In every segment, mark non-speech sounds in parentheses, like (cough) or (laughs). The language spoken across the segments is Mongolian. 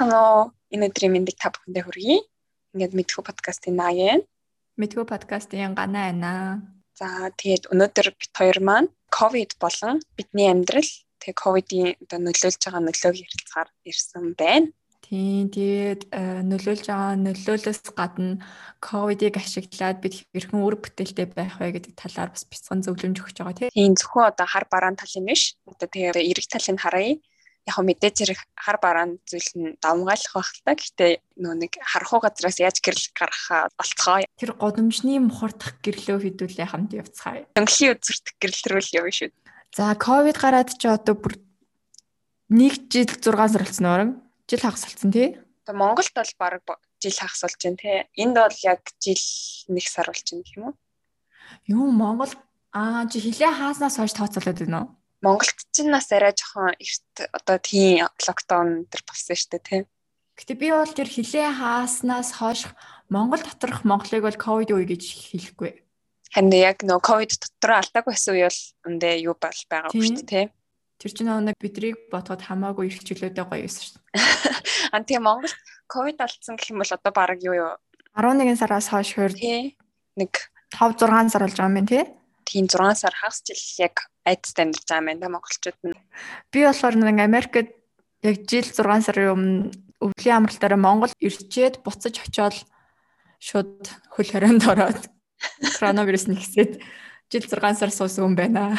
Сайхан уу? Энэ өдрийн мэндийг та бүхэндээ хүргэе. Ингээд мэдхүү подкастын наяа. Мэдхүү подкастын ганаа байна. За тэгээд өнөөдөр бит хоёр маань ковид болон бидний амьдрал тэг ковидын одоо нөлөөлж байгаа нөлөөг ярилцахаар ирсэн байна. Тийм тэгээд э, нөлөөлж байгаа нөлөөлөөс гадна ковидыг ашиглаад бид хэрхэн үр бүтээлтэй байх вэ гэдэг талаар бас бяцхан зөвлөмж өгч байгаа тийм. Тийм зөвхөн одоо хар бараан тал юм биш. Одоо тэгээд эрэг талыг харъя яг мэдээж зэрэг хар бараан зүйл нь давмгайлах байх л та. Гэхдээ нөө нэг харахуу газраас яаж гэрэл гаргахаа болцгоо. Тэр годомжны мухардах гэрлөө хэдүүлээ хамт явцгаая. Өнгөлийн үзэртэх гэрэл төрөл явна шүү. За ковид гараад ч одоо бүр нэг жил 6 сар болсон нөрөн. Жил хагасалцсан тий. Одоо Монголд бол баг жил хагас болж байна тий. Энд бол яг жил нэг сар болж байна гэх юм уу? Юу Монгол аа чи хилээ хааснаас хойш тооцоолоод байна уу? Монголд ч нас арай жоохон эрт одоо тийм локдаун төр болсон шүү дээ тийм. Гэтэ би бол тэр хилээ хааснаас хойш Монгол доторх Монголыг бол ковид үе гэж хэлэхгүй. Харин яг нөө ковид дотор алдааг байсан үе бол үндэ юу бол байгаа шүү дээ тийм. Тэр чинь нэг бидрийг ботход хамаагүй их чөлөөтэй гоё байсан шүү дээ. (laughs) Ан тийм Монголд ковид алдсан гэх юм бол одоо баг юу юу 11 сараас хойш хөр нэг 5 6 сар болж байгаа юм тий тийм 6 сар хагас жил яг айдастай амьдарч байгаа юм байна монголчууд нь. Би болохоор нэг Америкт яг жил 6 сарын өмнө өвлийн амралтаараа Монгол ирчээд буцаж очиод шууд хөл хорионд ороод коронавирус нэгсээд жил 6 сар суусан юм байна.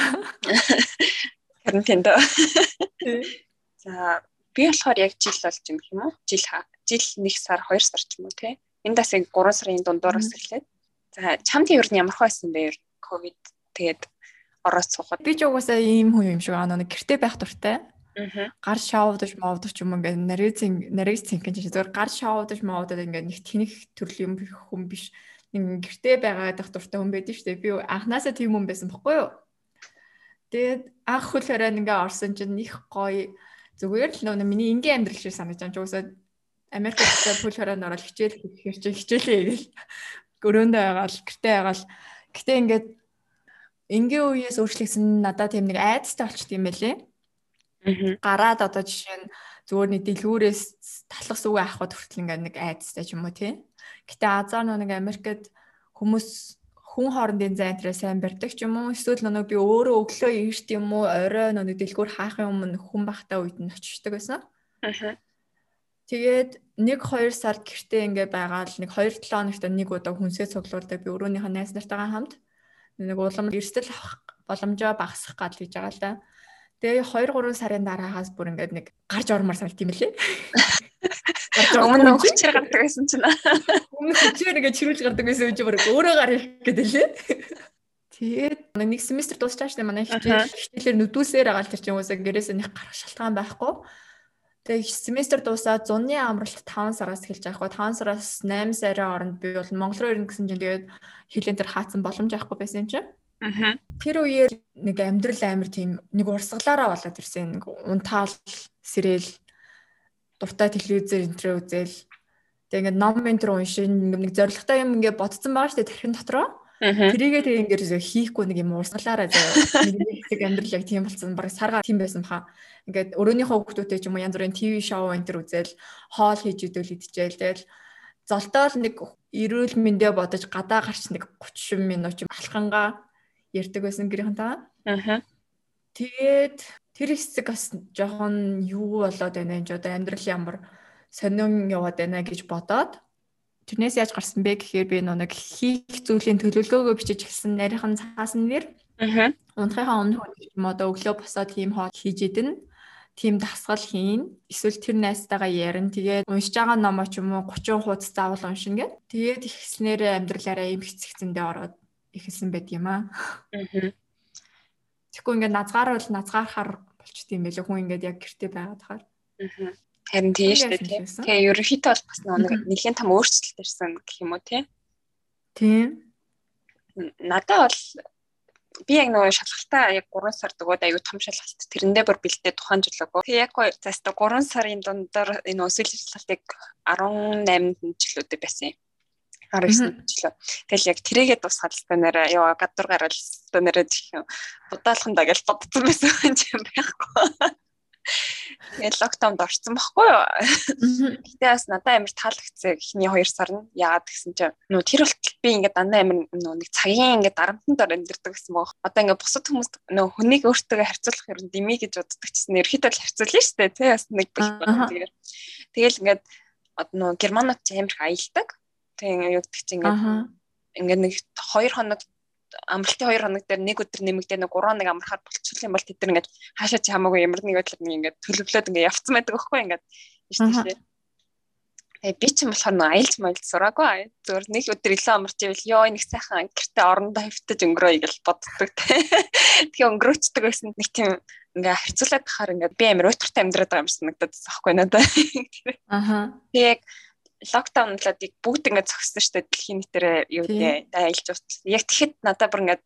Дөө. За би болохоор яг жил болж юм юм уу? Жил жил 1 сар 2 сар ч юм уу те. Энд бас яг 3 сарын дундуураас эхлээд. За чамд ер нь ямар хойсон бэ ковид тэгээд ороод суухад. Би ч угаасаа ийм хүн юм шиг аа нэг гэрте байх дуртай. Аа. Гар шаавдаж маавдаж юм ингээд нарийн нарийн цэнхэн чинь зөвөр гар шаавдаж маавдаад ингээд нэг тэнэх төрлийн хүн биш. Нэг гэрте байгаад байх дуртай хүн байдэн шүү дээ. Би анханасаа тийм хүн байсан бохгүй юу? Тэгээд анх хөл хорой ингээ орсон чинь их гоё зүгээр л нөө миний ингийн амьдрал шиг санаж байгаа. Уусаа Америкт очиад хөл хоройнд ороод хичээл хийхээр чи хичээлээ хийгээл. Өрөөндөө байгаал, гэртээ байгаал. Гэтэ ингээд энгийн үеэс өөрчлөгдсөн надад тийм нэг айдастай болчт юм байлээ. Аа. Гараад одоо жишээ нь зүгээр нэг дэлгүүрээс талхас үгээ авахд хүртэл ингээд нэг айдастай ч юм уу тий. Гэтэ азар нэг Америкт хүмүүс хүн хоорондын зайнтраа сайн барьдаг ч юм уу эсвэл нэг би өөрөө өглөө ирт юм уу орой нэг дэлгүүр хаахын өмнө хүн бахтай үед нь очиждаг байсан. Аа. Тэгээд 1 2 сард гэртээ ингээ байгаад нэг 2 7 хоногт нэг удаа хүнсээ цуглуулдаг би өрөөнийхөө найз нартайгаа хамт нэг улам эрсдэл авах боломжоо багасгах гал гэж байгаа л да. Тэгээ 2 3 сарын дараагаас бүр ингээд нэг гарч ормоор саналт юм лээ. Өмнө нь хүчээр гардаг байсан чинь. Өмнө хүчээр ингээд чирүүлж гардаг байсан үгүй бүр өөрөө гарах гэдэг лээ. Тэгээд нэг семестр дуусчааш тэ манай хичээл хичээлээр нүдүүсээр агаал тэр чинь уусаа гэрээсээ нэг гарах шалтгаан байхгүй. Тэгээ семестр дуусаад зуны амралт 5 сараас эхэлж байгаа хгүй 5 сараас 8 сарын хооронд би бол Монгол руу ирнэ гэсэн чинь тэгээд хилэн дээр хаацсан боломж авахгүй байсан юм чинь. Аа. Тэр үеэр нэг амьдрал амир тийм нэг урсгалаараа болоод ирсэн нэг унтаал сэрэл дуртай телевизээр энтрээ үзэл тэгээ ингээд ном ментер уншин нэг зоригтой юм ингээд бодсон байгаа шүү дээ тархин дотроо. Тэрийгээ тэгээ ингээд хийхгүй нэг юм уурсгалаараа нэг нэг амьдрал яг тийм болсон баг саргаа тийм байсан баха. Ингээд өрөөнийхөө хүүхдүүдтэй ч юм уу янз бүрийн ТV шоу энэ төр үзэл хоол хийж идэл идчихэл тэгэл золтоол нэг эрүүл мэндэ бодож гадаа гарч нэг 30 минут ч алхангаа ярьдаг байсан гэрийнхэнтэйгээ. Аа. Тэгээд тэр хэсэг бас жоохон юу болоод байна энэ одоо амьдрал ямар сонин яваад байна гэж бодоод Тэрнээс яаж гарсан бэ гэхээр би нэг хийх зүйлийн төлөвлөгөөгөө бичиж эхэлсэн нарийнхан цаасан нэр. Аа. Унтахынхаа өмнө юм одоо өглөө босоод тийм хоол хийж идэн тийм дасгал хийн. Эсвэл тэр найзтайгаа ярина. Тэгээд уншиж байгаа номоо ч юм уу 30 хуудас заавал уншина гэд. Тэгээд ихснээр амьдралаараа юм хэцэгцэндээ ороод ихэлсэн байд юм аа. Тэгэхгүй ингээд назгаарвал назгаарахаар болчт юм байлээ. Хүн ингээд яг гэрте байгаад хахаар. Харин тийм шүү дээ. Тэгээ ерөнхийдөө бол бас нэг нэгэн том өөрчлөлт ирсэн гэх юм уу тий. Тийм. Надад бол би яг нөгөө шалгалтаа яг 3 сар дөгөөд аюу том шалгалт тэрэндээ бүр бэлдээ тухайн жилөөгөө. Тэг яг заста 3 сарын дундаар энэ өсвөл шалгалтыг 18 жилүүдэд байсан юм. 19 жилөө. Тэгэл яг тэрийгээ тусгаад л нэрэ яа гадуур гараад л нэрэ будaalхан даа гэж бодсон байсан юм байхгүй. Тэгээд локдаунд орсон байхгүй юу. Гэтэ бас надад амар таалагдсан эхний 2 сар нь яагаад гэсэн чинь нөө тэр болтол би ингээд дандаа амар нөө нэг цагийн ингээд дарамтанд ор амьдэрдэг гэсэн баг. Одоо ингээд бусад хүмүүс нөө хүнийг өөртөө харьцуулах юм дими гэж боддог чинь ерөөхдөө л харьцуулна шүү дээ. Тэ бас нэг бих тэгэхээр. Тэгэл ингээд нөө германууд амар их аялдаг. Тэгээ юу гэдэг чинь ингээд ингээд нэг 2 хоног амралтын 2 хоног дээр нэг өдөр нэмэгдээ нэг 3 нэг амархаар болчихвол юм бол тэд нар ингээд хаашаа чи хамаагүй ямар нэг байдлаар нэг ингээд төлөвлөөд ингээд явцсан байдаг байхгүй ингээд дээ. Тэгээ би ч юм болохоор нэг аялж маялж сураагүй. Зүгээр нэг өдөр илүү амарч ивэл ёо нэг сайхан гэртээ орондоо хөвтөж өнгөрөөе гэж боддог те. Тэгээ өнгөрөөцдөг байсан нэг тийм ингээ харьцуулаад тахаар ингээ би амар өтөртэй амьдраад байгаа юм санагдаад байсан байхгүй надад. Аха. Тэгээ локдаунлуудыг бүгд ингээд зогссон шүү дээ дэлхийн нийтээр юу гэдэг айлж ус. Яг тэгэхэд надад бүр ингээд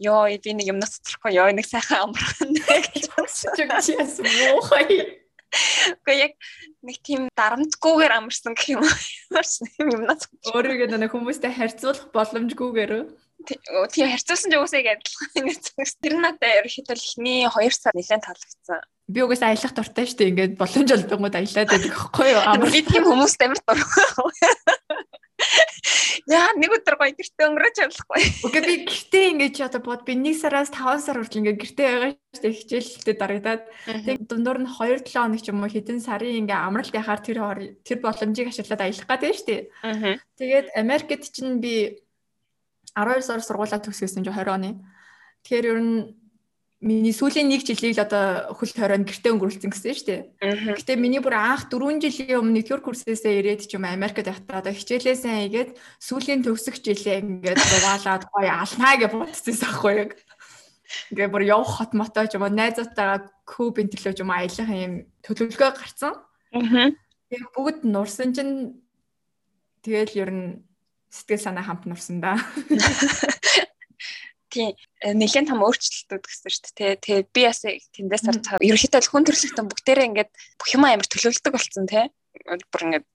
ёо би нэг юмнаас цоцрохгүй ёо нэг сайхан амархан (laughs) гэж ч яас муухай. Гэхдээ яг нэг тийм дарамтгүйгээр амарсан гэх юм уу? (laughs) Юмнаас өөрийгөө нэг хүмүүстэй харьцуулах боломжгүйгээр тийм харьцуулсан ч уусаа адилхан (laughs) ингээд тэр надад ерөөхдөө ихний 2 сар нэлээд таалагдсан би угсаа аялах дуртай шүү дээ. Ингээд боломж олдгонгод аялаад байдаг байхгүй юу? Амар би тийм хүмүүст амар дуртай. (laughs) Яа нэг өдөр гоё гэртээ өнгөрөөж явахгүй. Окей би гэртээ ингэж одоо бод би 1 сараас 5 сар хүртэл ингээд гэртээ байгаа шүү дээ хичээлтэй дарагдаад тэг дундуур нь 2 7 хоног ч юм уу хэдэн сарын ингээ амралт яхаар тэр тэр боломжийг ашиглаад аялах гэдэг шүү дээ. Тэгээд Америкт чинь би 12 сар сургуулаа төгсгөөсөн чи 20 оны. Тэгэхээр ер нь миний сүүлийн нэг жилийг л одоо хөл хоройн гэртээ өнгөрүүлсэн гэсэн шүү дээ. Гэтэ миний бүр анх 4 жилийн өмнө нэгдүгээр курсээсээ ирээд ч юм Америкт байхдаа одоо хичээлээсээ игээд сүүлийн төгсөх жилээ ингээд дугаалаад гоё алнаа гэж бодсон байхгүй яг. Ингээ бүр явах хот мото ч юм уу найзуудтайгаа куб интерлөө ч юм аялах юм төлөвлөгөө гарцсан. Тэгээ бүгд нурсан чинь тэгэл ер нь сэтгэл санаа хамт нурсан да. (laughs) Тийм нэлээд том өөрчлөлтүүд гэсэн шүү дээ. Тэгээ би бас тэндээс харж байгаа. Ерөнхийдөө хүн төрөлхтөн бүгдээрээ ингээд бүх юм амар төлөвлөлдөг болсон тий. Бүр ингээд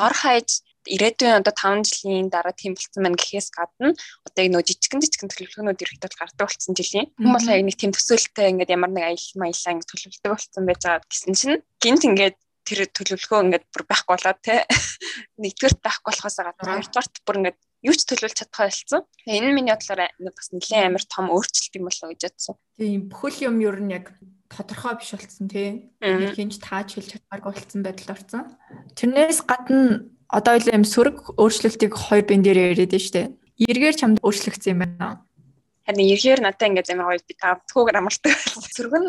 дор хаяж ирээдүйн одоо 5 жилийн дараа тийм болсон маань гэхээс гадна одоо яг нөө жижигэн жижигэн төлөвлөгөөнүүд ерөөхдөө гардаг болсон жилийн. Хүмүүс яг нэг тийм төсөөлтөй ингээд ямар нэг аялал маялаа ингээд төлөвлөдөг болсон байж байгаа гэсэн чинь гинт ингээд тэр төлөвлөгөө ингээд бүр байхгүй болоод те (laughs) нэгдүгээрт байхгүй болохоос гадна хоёрдугаарт бүр ингээд юу ч төлөвлөж чадхаа болсон. Энэ нь миний бодлоор бас нэлээд амар том өөрчлөлт юм болоо гэж бодсон. Тийм бүхэл юм ер нь яг тодорхой биш болсон тий. Хинж тааж хэлж чадмааргүй болсон байдалд орсон. Тэрнээс гадна одоо л юм сөрөг өөрчлөлтийг хоёр бэн дээр яриад нь штэ. Эргээр чамд өөрчлөгдсөн юм байна. Харин эргээр надад ингээд амар гоё би тавтгүйгээр амардаг. (laughs) Сөргөн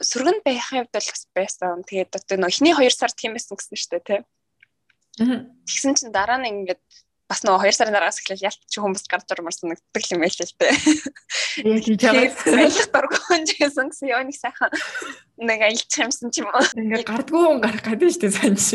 сөргөн байхын хувьд бол байсан. Тэгээд одоо нөө эхний 2 сар тийм байсан гэсэн штэ тий. Тэгсэн чинь дараа нь ингээд бас нөгөө 2 сарын дараагаас эхлээл ялч хүмүүс гарч урмаар санагддаг юм байл л дээ. Аялах дургуун гэсэн гэсэн яа нэг сайхан нэг аялах юмсан ч юм уу. Ингээ гардгүй хүн гарах гэдэг шүү дээ санаж.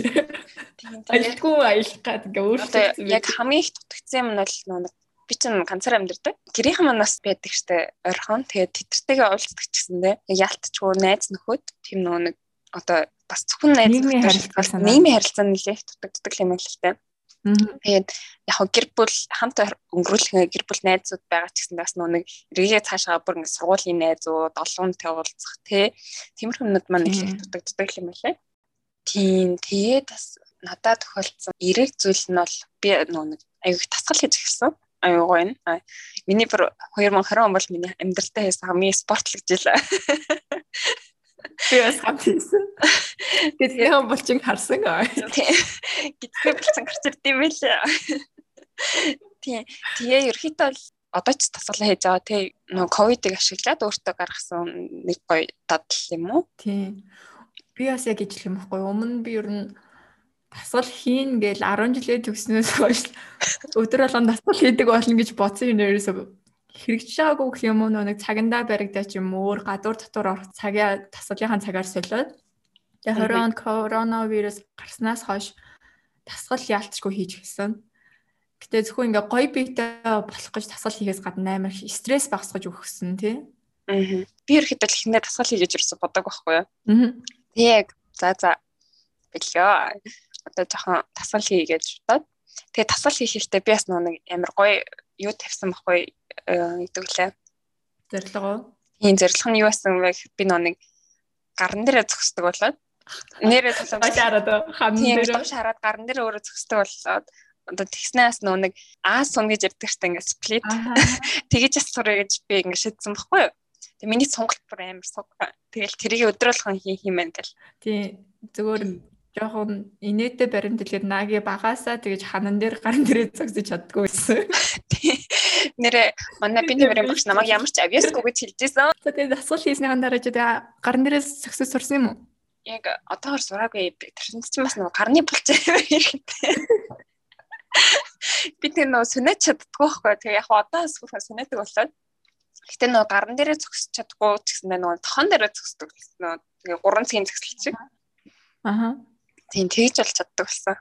Аялдгүй аялах гэдэг ингээ өөрчлөлт. Яг хамгийн их дутагдсан юм нь бол нөгөө би чинь ганцаар амьдэрдэг. Гэрийнхэн манаас байдаг штэ орхон. Тэгээд тэтэртэйгээ уулздаг ч гэсэндээ ялтчгүй найз нөхөд тийм нөгөө нэг одоо бас зөвхөн найз нөхөд нийгмийн харилцаа нэлээд дутагддаг юм байл л таа. Тэгээд яг гэр бүл хамт өнгөрүүлэх гэр бүл найзууд байгаа ч гэсэн бас нэг ргээ цаашаа бүр ингэ сургуулийн найзууд олонтой уулзах тий тиймэрхүү юмнууд маань их их дутагддаг юм байлаа. Тийм тэгээд бас надад тохиолдсон эрэг зүйл нь бол би нэг аюух тасгал хийж гисэн. Аюу гоё. Миний бүр 2020 он бол миний амьдралтай хийсэн хамгийн спортлог жил. Би бас хамт хийсэн. Гэтэл булчин харсан. Гэтэл булчин гарч ирд юм байлаа. Тийм. Тэгээ ерөөхдөө бол одоо ч тасгалаа хийж байгаа тий нөө ковидыг ашиглаад өөртөө гаргасан нэг гоё дадал юм уу? Тийм. Би бас яг ижлэх юм байхгүй. Өмнө би ер нь дасгал хийн гээл 10 жилээ төгснөөс хойш өдөр болгон дасгал хийдэг болно гэж бодсон юм ерөөсөө хэрэгжиж байгаагүй гэх юм уу нэг цагандаа баригдаа ч юм өөр гадуур дотор орох цагаа тасгалынхаа цагаар солиод тэгээ 20 онд коронавирус гарснаас хойш тасгал яалтчгүй хийж гисэн. Гэтэ зөвхөн ингээ гоё биетэй болох гэж тасгал хийхээс гадна амар стресс багсгаж өгсөн тий. Аа. Би ерөөхдөө ихнээ тасгал хийж ирсэн бодог байхгүй юу? Аа. Тэг за за билээ. Одоо жоохон тасгал хийе гэж бодоод тэгээ тасгал хийхдээ би бас нэг амар гоё юу тавьсан байхгүй гэдэг лээ. Зорилго. Тийм зорилго нь юу байсан бэ? Би нэг гарн дээрээ зөксдөг болоод нэрээ (laughs) туламж хараад хан дээр хараад гарн дээр өөрөө зөксдөг болоод одоо тэгснээс нөө нэг аас сун гэж ярьдаг штэ ингээд сплит (laughs) тэгэж бас сурах гэж би ингээд шийдсэн баггүй юу Тэг миний сонголт бүр амар суг. Тэгэл тэрийг өдрөөлгөн хий хиймэн гэл. Тий зүгээр жоохон инээдэ баримтлаад наги багасаа тэгэж ханан дээр гарын дээрээ зогсож чаддгүй байсан. (laughs) Нэрэ манай биний барим багш намайг ямар ч авьяасгүй гэж хэлжсэн. Тэгээд асуул хийснийхэн дараа ч гарын дээрээ зогсож сурсан юм уу? Яг одоогор сураагүй. Тэрсэн чинь бас нэг гарны булчаа хэрэгтэй. (laughs) Би тэр нөө сүнэж чаддгүй байхгүй. Тэгээ яг одоо сүрхэн сүнэдэг болоод Гэтэ нөгөө гарн дээрээ зогсож чадахгүй ч гэсэн нөгөө тохон дээрээ зогсдог нөгөө тэгээ гурван цагийн зогсолт шиг. Аха. Тийм тэгж бол чаддаг болсон.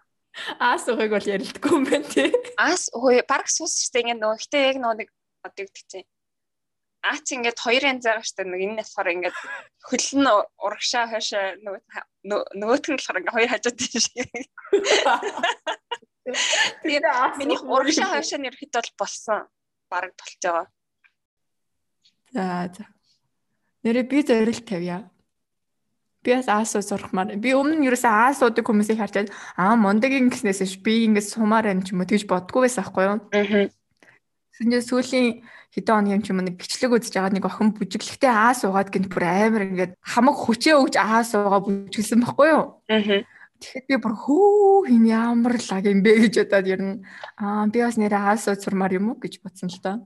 Аас угыг бол ярилдаггүй юм байна тий. Аас үгүй баг суус штэ ингэ нөгөө гэтэ яг нөгөө нэг одоо гэдэг чинь Аа чи ингээд хоёр янз байгаа штэ нэг энэ болохоор ингээд хөлн урагшаа хойшоо нөгөө нөгөөт нь болохоор ингээд хоёр хажууд тийм шиг. Тэгээд миний урагшаа хойшоо нэр хэд бол болсон. Бараг болж байгаа. За за. Нэрээ би зорилт тавья. Би бас аасуу сурахмаар. Би өмнө нь ерөөсөө аасуудаг хүмүүсийг харчаад аа мондагийн гэснээс би ингэж сумаар юм ч юм уу тэгж бодгоо байсан байхгүй юу? Аа. Сүүлийн сүүлийн хэдэн оны юм ч юм нэг гिचлэг үзэж байгаа нэг охин бүжиглэхдээ аа суугаад гинт бүр амар ингээд хамаг хүчээ өгж аа суугаа бүжиглсэн байхгүй юу? Аа. Тэгэхэд би бүр хөө хин ямар лаг юм бэ гэж бодоод ер нь аа би бас нэрээ аа суу сурмаар юм уу гэж бодсон л доо.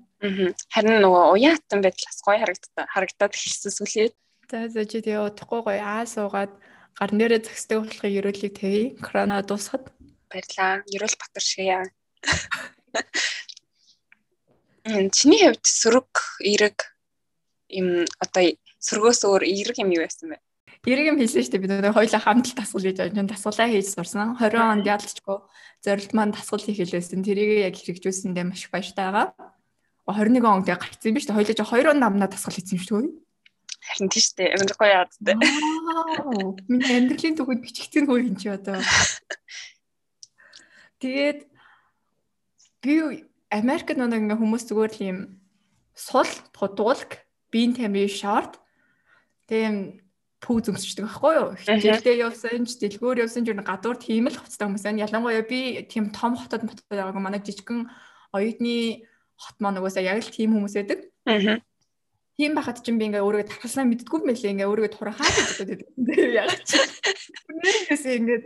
Харин нөгөө уяатан байдлаас гоё харагдаад харагдаад эхэлсэн сүлээ. За за чи тэгээ удахгүй гоё аа суугаад гар нэрээ зөксдөг болохыг ерөөлийг тавь. Корона дуусахад баярлаа. Ерөөл Батар шиг яа. (laughs) Чиний хувьд сөрөг, эрэг им одоо сөргөөс өөр эрэг юм юу байсан бэ? Эрэг юм хийсэн шүү дээ. Бид нөө хоёлаа хамт тасгал хийж байгаа. Тасгалаа хийж сурсан. 20 онд ялцчгүй зорилт маань тасгал хийх хэлсэн. Тэрийг яг хэрэгжүүлсэндээ маш баяртай байгаа. 21 он тэгээ гарцсан юм биш үү? Хоёлоо жоо 2 он намнаа тасгал хийсэн шүү дээ. Харин тийш. Амар гоё яад дээ. Миний амьдралын түүхэнд бичигдсэн хөө юм чи одоо. Тэгээд би Америкт нэг ингээ хүмүүс зүгээр л юм сул, тутуулг, биеийн тамирын шорт тийм пүү зөмсчдөг байхгүй юу? Хичээлдээ явсан, дэлгүүр явсан ч гадуур тийм л хувцастай хүмүүс байна. Ялангуяа би тийм том хотод мотод яваагүй манай жижигхэн оюутны хот маань угаасаа яг л тийм хүмүүс байдаг. Аа. Тийм байхад чинь би ингээ өөрийгөө тархалснаа мэддэггүй юм байлээ. Ингээ өөрийгөө турхаа гэж бодоод байдаг. Яг чи. Үнээрээс ингээ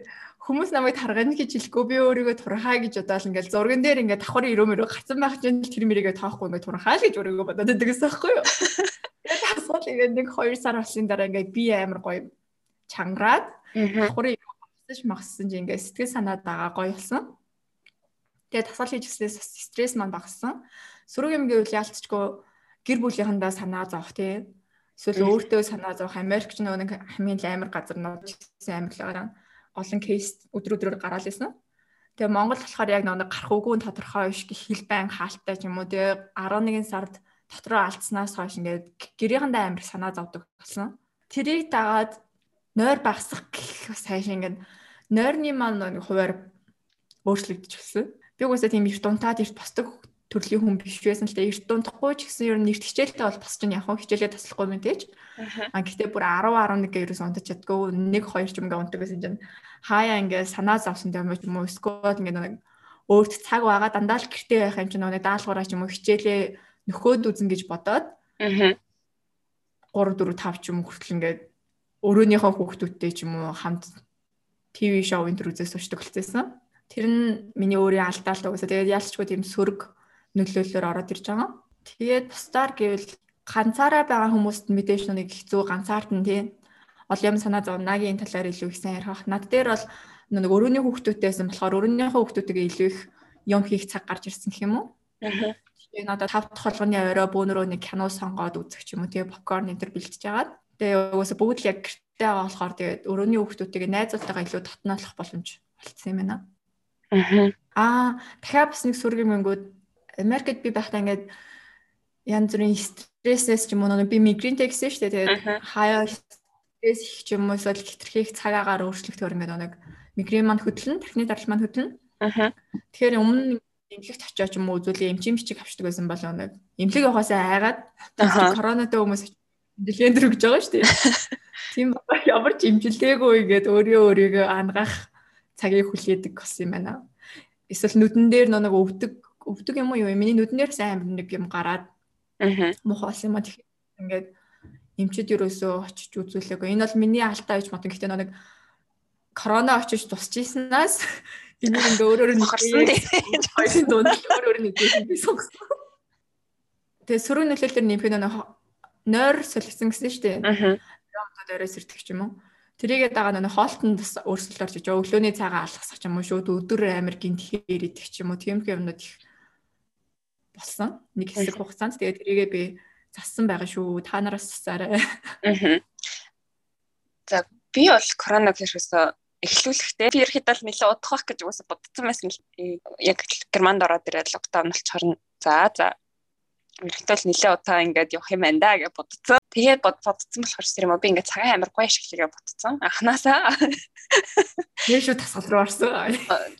хүмүүс намайг таргана гэж хэлэхгүй би өөрийгөө турхаа гэж бодоол ингээл зурган дээр ингээ давхар өрөөмөрөө гарцсан байх чинь тэр мэрийгээ тоохгүй ингээ турхаа л гэж өөрийгөө бодоод байдаг гэсэн байхгүй юу? Тэгээд асуул ингээ нэг 2 сар болсны дараа ингээ би амар гоё чангараад давхар өрөө махсан чинь ингээ сэтгэл санаа дагаа гоё болсон. Тэгээд тасгал хийж гиснээс стресс маань багассан. Сөрөг юм гэвэл яалтчгүй гэр бүлийнхэндээ санаа зовх тий. Эсвэл өөртөө санаа зовх Америкч нөгөө нэг хамгийн амар газар нууж гэсэн амьдлаараа олон кейс өдөр өдрөөр гараал ирсэн. Тэгээ Монгол болохоор яг нэг гарах үгүй тодорхой биш гэх хэл байн хаалттай ч юм уу. Тэгээ 11 сард дотроо алдснаас хойш ингээд гэрийнхэндээ амар санаа зовдөг болсон. Тэрийг дагаад нойр багсах гэх бас хайш ингээд нойрны маань нэг хуваар өөрчлөгдөж гисэн. Би угаасаа тийм эрт унтаад эрт босдог төрлийн хүн биш байсан. Л да эрт унтахгүй ч гэсэн ер нь эрт хичээлтэй бол босч нь яг хичээлээ таслахгүй мэдээж. Аа гэхдээ бүр 10 11 гээ ерөөс унтаж чаддгүй. 1 2 ч юм гээ унтдаг гэсэн чинь. Хаяа ингээ санаа завсан юм юм уу? Сквот ингээ нэг өөрт цаг байгаа дандаа л гэртээ байх юм чинь нэг даалгавраа ч юм уу хичээлээ нөхөөд үзэн гэж бодоод аа 3 4 5 ч юм хүртэл ингээд өрөөнийхөө хүүхдүүдтэй ч юм уу хамт ТV шоу энэ төр үзээс болчихсон. Тэр нь миний өөрийн алдаалт угаасаа тэгээд ялчгүй тийм сөрөг нөлөөллөөр ороод ирж байгаа. Тэгээд бусдаар гэвэл ганцаараа байгаа хүмүүст мэдээж нэг хэцүү ганцаард нь тийм ол юм санаа зов нагийн талаар илүү их сайн ярих. Над дээр бол нэг өрөөний хүүхдүүдтэйсэн болохоор өрөөнийхөө хүүхдүүдтэйгээ илүү их юм хийх цаг гарч ирсэн гэх юм уу? Аа. Тэгээ надад тав дахь холгоны орой бөөнөрөө нэг кино сонгоод үзэх юм уу тэгээ попкорн энэ төр бэлтэж агаад тэгээ угаасаа бүгд л яг гэртээ байгаа болохоор тэгээд өрөөний хүүхдүүдтэйгээ найзуудтайгаа илүү татнаалах боломж болцсон юм байна. Аа. Аа, дахиад бас нэг сүрэг юмгууд Америкт би байхдаа ингээд янз бүрийн стрессээс ч юм уу би мигрэнтэй гэсэн шүү дээ. Тэгээд хаяа стресс их ч юм уу эсвэл хитрхийх цаг агаар өөрчлөгдөөр ингээд нэг мигрэн маань хөдлөн, тархины дарал маань хөдлөн. Аа. Тэгэхээр өмнө эмнэлэгт очиод ч юм уу үзүүлээ эмчим бичиг авчдаг байсан бол нэг эмнэлэг явахаасаа айгаад коронатай хүмүүс дэр гэж байгаа шүү дээ. (laughs) Тийм ямар ч имжилээгүй гээд өөрийн өөрийгөө ангах цагийг хүлээдэг бас юм байна. Эсвэл нүдэн дээр нэг өвдөг өвдөг юм уу юу? Миний нүдэн дээр сайн амар нэг юм гараад аа мухаас юм а тэгэхээр ингээд эмчид юусоо очиж үзүүлээгүй. Энэ бол миний алдаа гэж бодсон. Гэхдээ нэг корона очиж тусчихснаас (laughs) энийг ингээ өөрөөр нь харсан тийм. Хоёрын дунд өөр өөр (laughs) нэг би сонгосон. Тэгээ сөрөг нөлөөлөлөөр нэмэх нэг нойр солисон гэсэн шүү дээ. Аа. Ирдэг ч юм уу. Тэрийгээ дагаа нэг хоолтонд бас өөрсөлт орж иж өглөөний цагаан алхасах ч юм уу шууд өдөр амир гинт хээр идэх юм уу. Тийм юмнууд их болсон. Нэг хэсэг хугацаанд тэгээ тэрийгээ би зассан байгаа шүү. Та нараас засаарай. Аа. За би бол коронавирусээс эхлүүлэхдээ би ерхэд бол нэлээд удах гэж уусаа бодсон байсан л яг Германд ороод ирээд локдаун болчихор за за ерхэд бол нэлээд удаа ингээд явах юм байна да гэж бодсон. Тэгээд бодсон болохоор юм би ингээд цагаан амир гоё ашиглая гэж бодсон. Анханасаа тэр шүү тасгал руу орсон.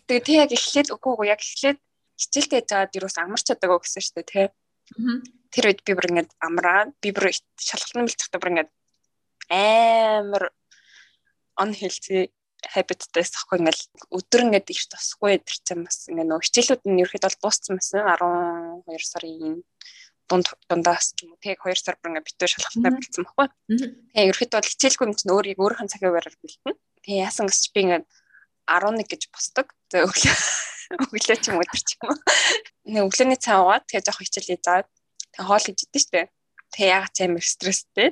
Тэгээд тэг яг эхлээд үгүй үгүй яг эхлээд хичээлтэй жаад юу ус амарч чадаагүй гэсэн шүү дээ тий. Тэр үед би бүр ингээд амраа би бүр шалгалтын бэлтгэхдээ бүр ингээд амар он хэлцээ habit-тайс ахгүй ингээл өдөр ингээд ирч тосхгүй идэрсэн бас ингээ нөө хичээлүүд нь ерөөхдөө бол дууссан байсан 12 сарын дунд дундаас ч юм уу тэг 2 сар бүр ингээ битүү шалгалтаа бэлдсэн баггүй. Тэгээ ерөөхдөө бол хичээлгүй юм чинь өөрийг өөрийнхөө цагийн байраар бэлтэн. Тэгээ яасан гэсч би ингээ 11 гэж босдог. За өглөө өглөө ч юм уу өдөр ч юм уу. Нэг өглөөний цаа уугаад тэгээ жоох хичээлээ заад тэгээ хоол хийж идэв штэ. Тэгээ ягаад ч амар стресстэй.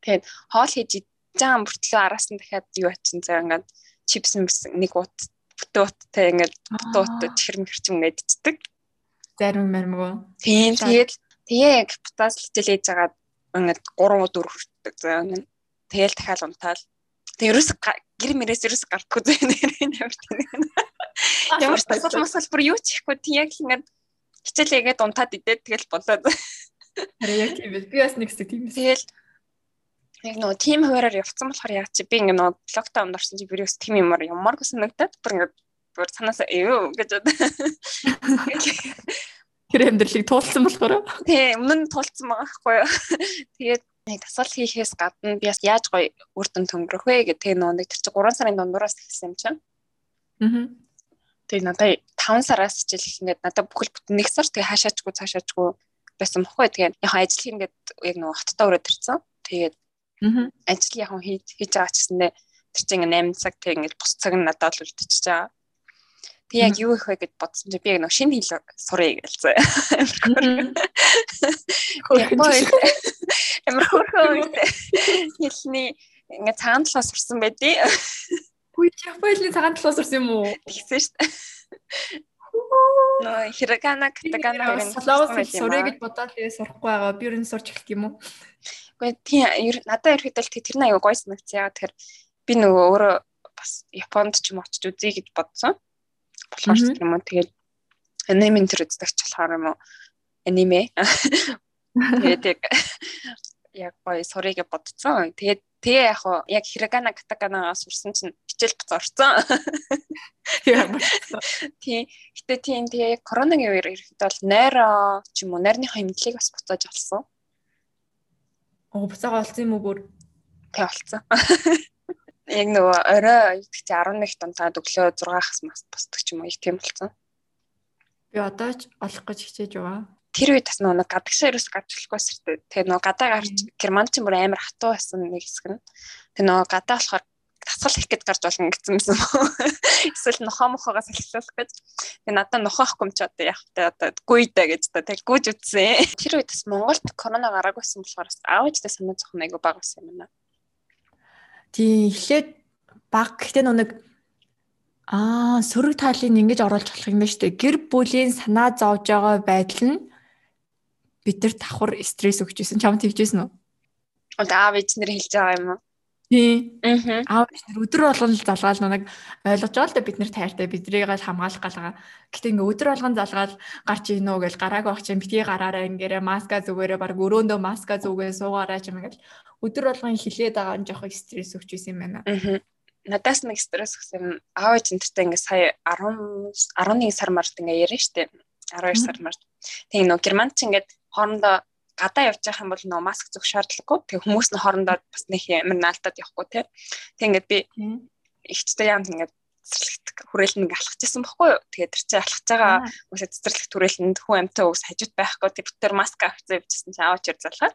Тэгээд хоол хийж жаан бүртлөө араас нь дахиад юу ачсан заа ингээд чипс нэг ут бүтэн уттай ингээд бүтэн уттай чихэр мэрчим ингээд иддэг. Зарим мэрмгөө. Тийм тэгээд тэгээ яг потас хичээл хийж байгаа ингээд 3 4 хүртдэг заа ингээд тэгэл дахиад унтаал. Тэгээ ерөөс гэр мэрээс ерөөс гардггүй заа нэр ямар тийм. Ямар ч тасал масал бүр юу ч ихгүй. Тийм яг ингээд хичээлээгээд унтаад идээд тэгэл болоод. Харин яг тийм би бас нэг хэсэг тийм. Тэгэл яг нөгөө тим хуваараар явцсан болохоор яг чи би ингээ нөгөө локдаун орсон чи вирус тим юмар ямар гэсэн нэгтэй бүр ингээ бүр санаасаа эё гэж Тэр амьдралыг туулсан болохоор тий өмнө нь туулсан байгаа байхгүй юу? Тэгээд нэг тасгал хийхээс гадна би бас яаж гоё үр дүн төнгөрөх вэ? Гэх тэгээ нөгөө нэг тэр чи 3 сарын дундуураас эхэлсэн юм чинь. Аа тэгээ надад 5 сараас хичээл ингээд надад бүхэл бүтэн нэг сар тэгээ хаашаачгүй цаашаачгүй байсан бохгүй тэгээ яг ажил ингээд яг нөгөө хаттаа өрөөд ирсэн. Тэгээд ажил яг хийж хийж байгаа ч гэсэндээ тэр чинь 8 цаг тэг ингээд бус цаг нь надад л үлдчихэж байгаа. Тэг яг юу их вэ гэж бодсон чи би яг нэг шинэ хэл сурыг гэлцээ. Амар хөөрхөн хэлний ингээд цагаан талаас сурсан байдیں۔ Хүй Японы цагаан талаас сурсан юм уу? Тэгсэн шүү дээ. Нөө хирогана, катагана гэх юм. Сурыг гэж бодоод тэгээ сурахгүй байгаа. Би юу н сурч эхлэх юм уу? Гэхдээ тийм надад ерөөхдөө тэр нь аягүй гоё санагдсан. Яг тэр би нөгөө өөрөө бас Японд ч юм очиж үзье гэж бодсон. Болохоор ч юм уу тэгээд аниме төр үздэг ч болохоор юм уу аниме. (laughs) Тэгээд яг яг гоё сурыг бодцсон. Тэгээд тэгээ яг хуу яг хирогана катаганагаас сурсан чинь хичээл зорцсон. (laughs) Тийм. Гэтэ тийм тэгээ яг коронагийн үеэр ирэхэд бол нойроо ч юм уу нойрныхоо имлэлийг бас буцааж олсон. Оо буцаага олсон юм уу бүр? Тэг олсон. (laughs) Яг нөгөө орой идэх чи 11 дунтаад өглөө 6-аас мас босдог ч юм уу их тийм болсон. Би одоо ч олох гэж хичээж байгаа. Тэр үед бас нөгөө гадагшаа ерөөс гарч болохгүй сэртэй. Тэгээ нөгөө гадаа гарч герман ч бүр амар хатуу байсан нэг хэсэг нь. Тэгээ нөгөө гадаа болохоор тасгал их гэж гарч болно гэсэн юм уу? (laughs) Эсвэл нохоо мохоогоос салхилуулах гэж. Тэгээ надад нохоохгүй юм чи одоо яах вэ? Одоо гүйдэ гэж та тэг гүйж үтсэн. (laughs) Тэр үед бас Монголд корона гараагүйсэн болохоор бас аавчтай санаа зовхон айгу баг байсан юм байна. Тийм эхлээд баг гэхдээ нэг Аа, сөрөг таалыг ингэж оруулж болох юм байна шүү дээ. Гэр бүлийн санаа зовж байгаа байдал нь бид нар давхар стресс өгч ирсэн. Чамд тэгжсэн үү? Одоо аав ээж нэр хэлж байгаа юм уу? Тийм. Аа. Нар өдөр болгон л залгаал нэг ойлгож байгаа л да бид нар тайртай бидрийг л хамгаалах галгаа. Гэтэ ингээ өдөр болгон залгаал гарч ийн үү гэж гарааг авах чинь битгий гараараа ингээрэ маска зүгээрээ баг өрөөндөө маска зүгээ суугаараа ч юм ингээл өдөр болгон хилээд байгаа нь жоох стресс өгч исэн юм байна. Аа. Надаас нэг стресс өгсөн аав эзэнтэй ингээ сая 10 11 сар март ингээ ярина штэ. 12 сар март. Тэгээ нөө германч ингээд хоорондоо гадаа явж байгаа юм бол нөө маск зөх шаардлагагүй. Тэгээ хүмүүс нь хоорондоо бас нэг ямар наалтаад явахгүй те. Тэг ингээд би ихчтэй яам ингээд цэцэрлэгт хүрээлэн ингээ алхажсэн бохгүй юу. Тэгээд тэр чинь алхаж байгаа хүмүүсээ цэцэрлэгт хүрээлэнд хүн амтай ус хажууд байхгүй тэр бүтээр маск авчихсан явжсэн чинь аваач ир залхаад.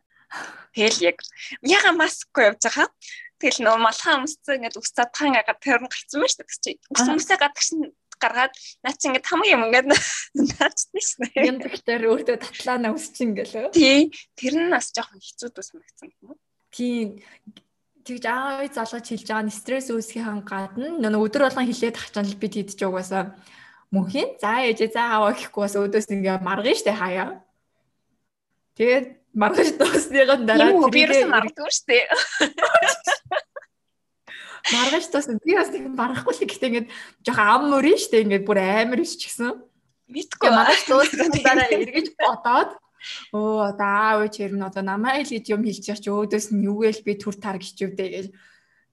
Тэгэл яг яга маскгүй явж байгаа. Тэгэл нөө малхан өмсцэн ингээд ус цадхан ингээ тэр нь гарцсан байна шүү дээ. Ус өмсөө гадагш нь гаргаад наа чи ингээд хамгийн юм ингээд (laughs) наачдсан шнэ. Тэгэхээр өөртөө татлаана өсчин гэлөө. Тий. Тэр нь бас жоохон хэцүү дус мэгцэн юм? Тий тэгж аавь залгаж хэлж байгаа нь стресс үүсгэхийн гадна нөгөө өдөр болгон хилээд тахчаан л бид хийдэж угаасаа мөнхийн за ээжээ за аваа гэхгүй бас өдөөс ингээ маргана штэ хаяа. Тэгээд маргаж дуусныхан дараа вирус маргадаг штэ. (laughs) Маргаж дуусна би бас нэг маргахгүй л гэхдээ ингээ жоохон ам мөрөн штэ ингээ бүр амар иш ч гэсэн. Мэдгүй маргаж дуусна (laughs) дараа эргэж бодоод Өө одоо аав хэрэг нь одоо намайг л гэж юм хэлж чи өөдөөс нь юу гээл би түр тар гिचвдээ гэж.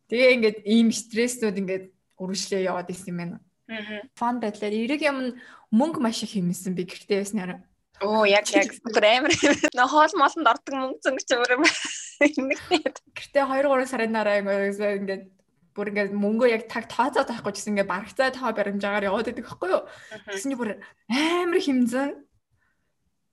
Тэгээ ингээд ийм стresснүүд ингээд үргэлжлээ яваад исэн юм байна. Аа. Фон байдлаар эрэг юм мөнгө маш их хэмнэсэн би гэртээ байснараа. Оо яг яг бүр амар нөө хоол моолонд ордог мөнгө зөнгөч юм байна. Гэртээ 2 3 сарын дараа ингээд бүр ингээд мөнгөө яг таг тооцоод байхгүй гэсэн ингээд барагцаа тоо баримжаагаар яваад байдаг байхгүй юу. Тэсний бүр амар хэмзэн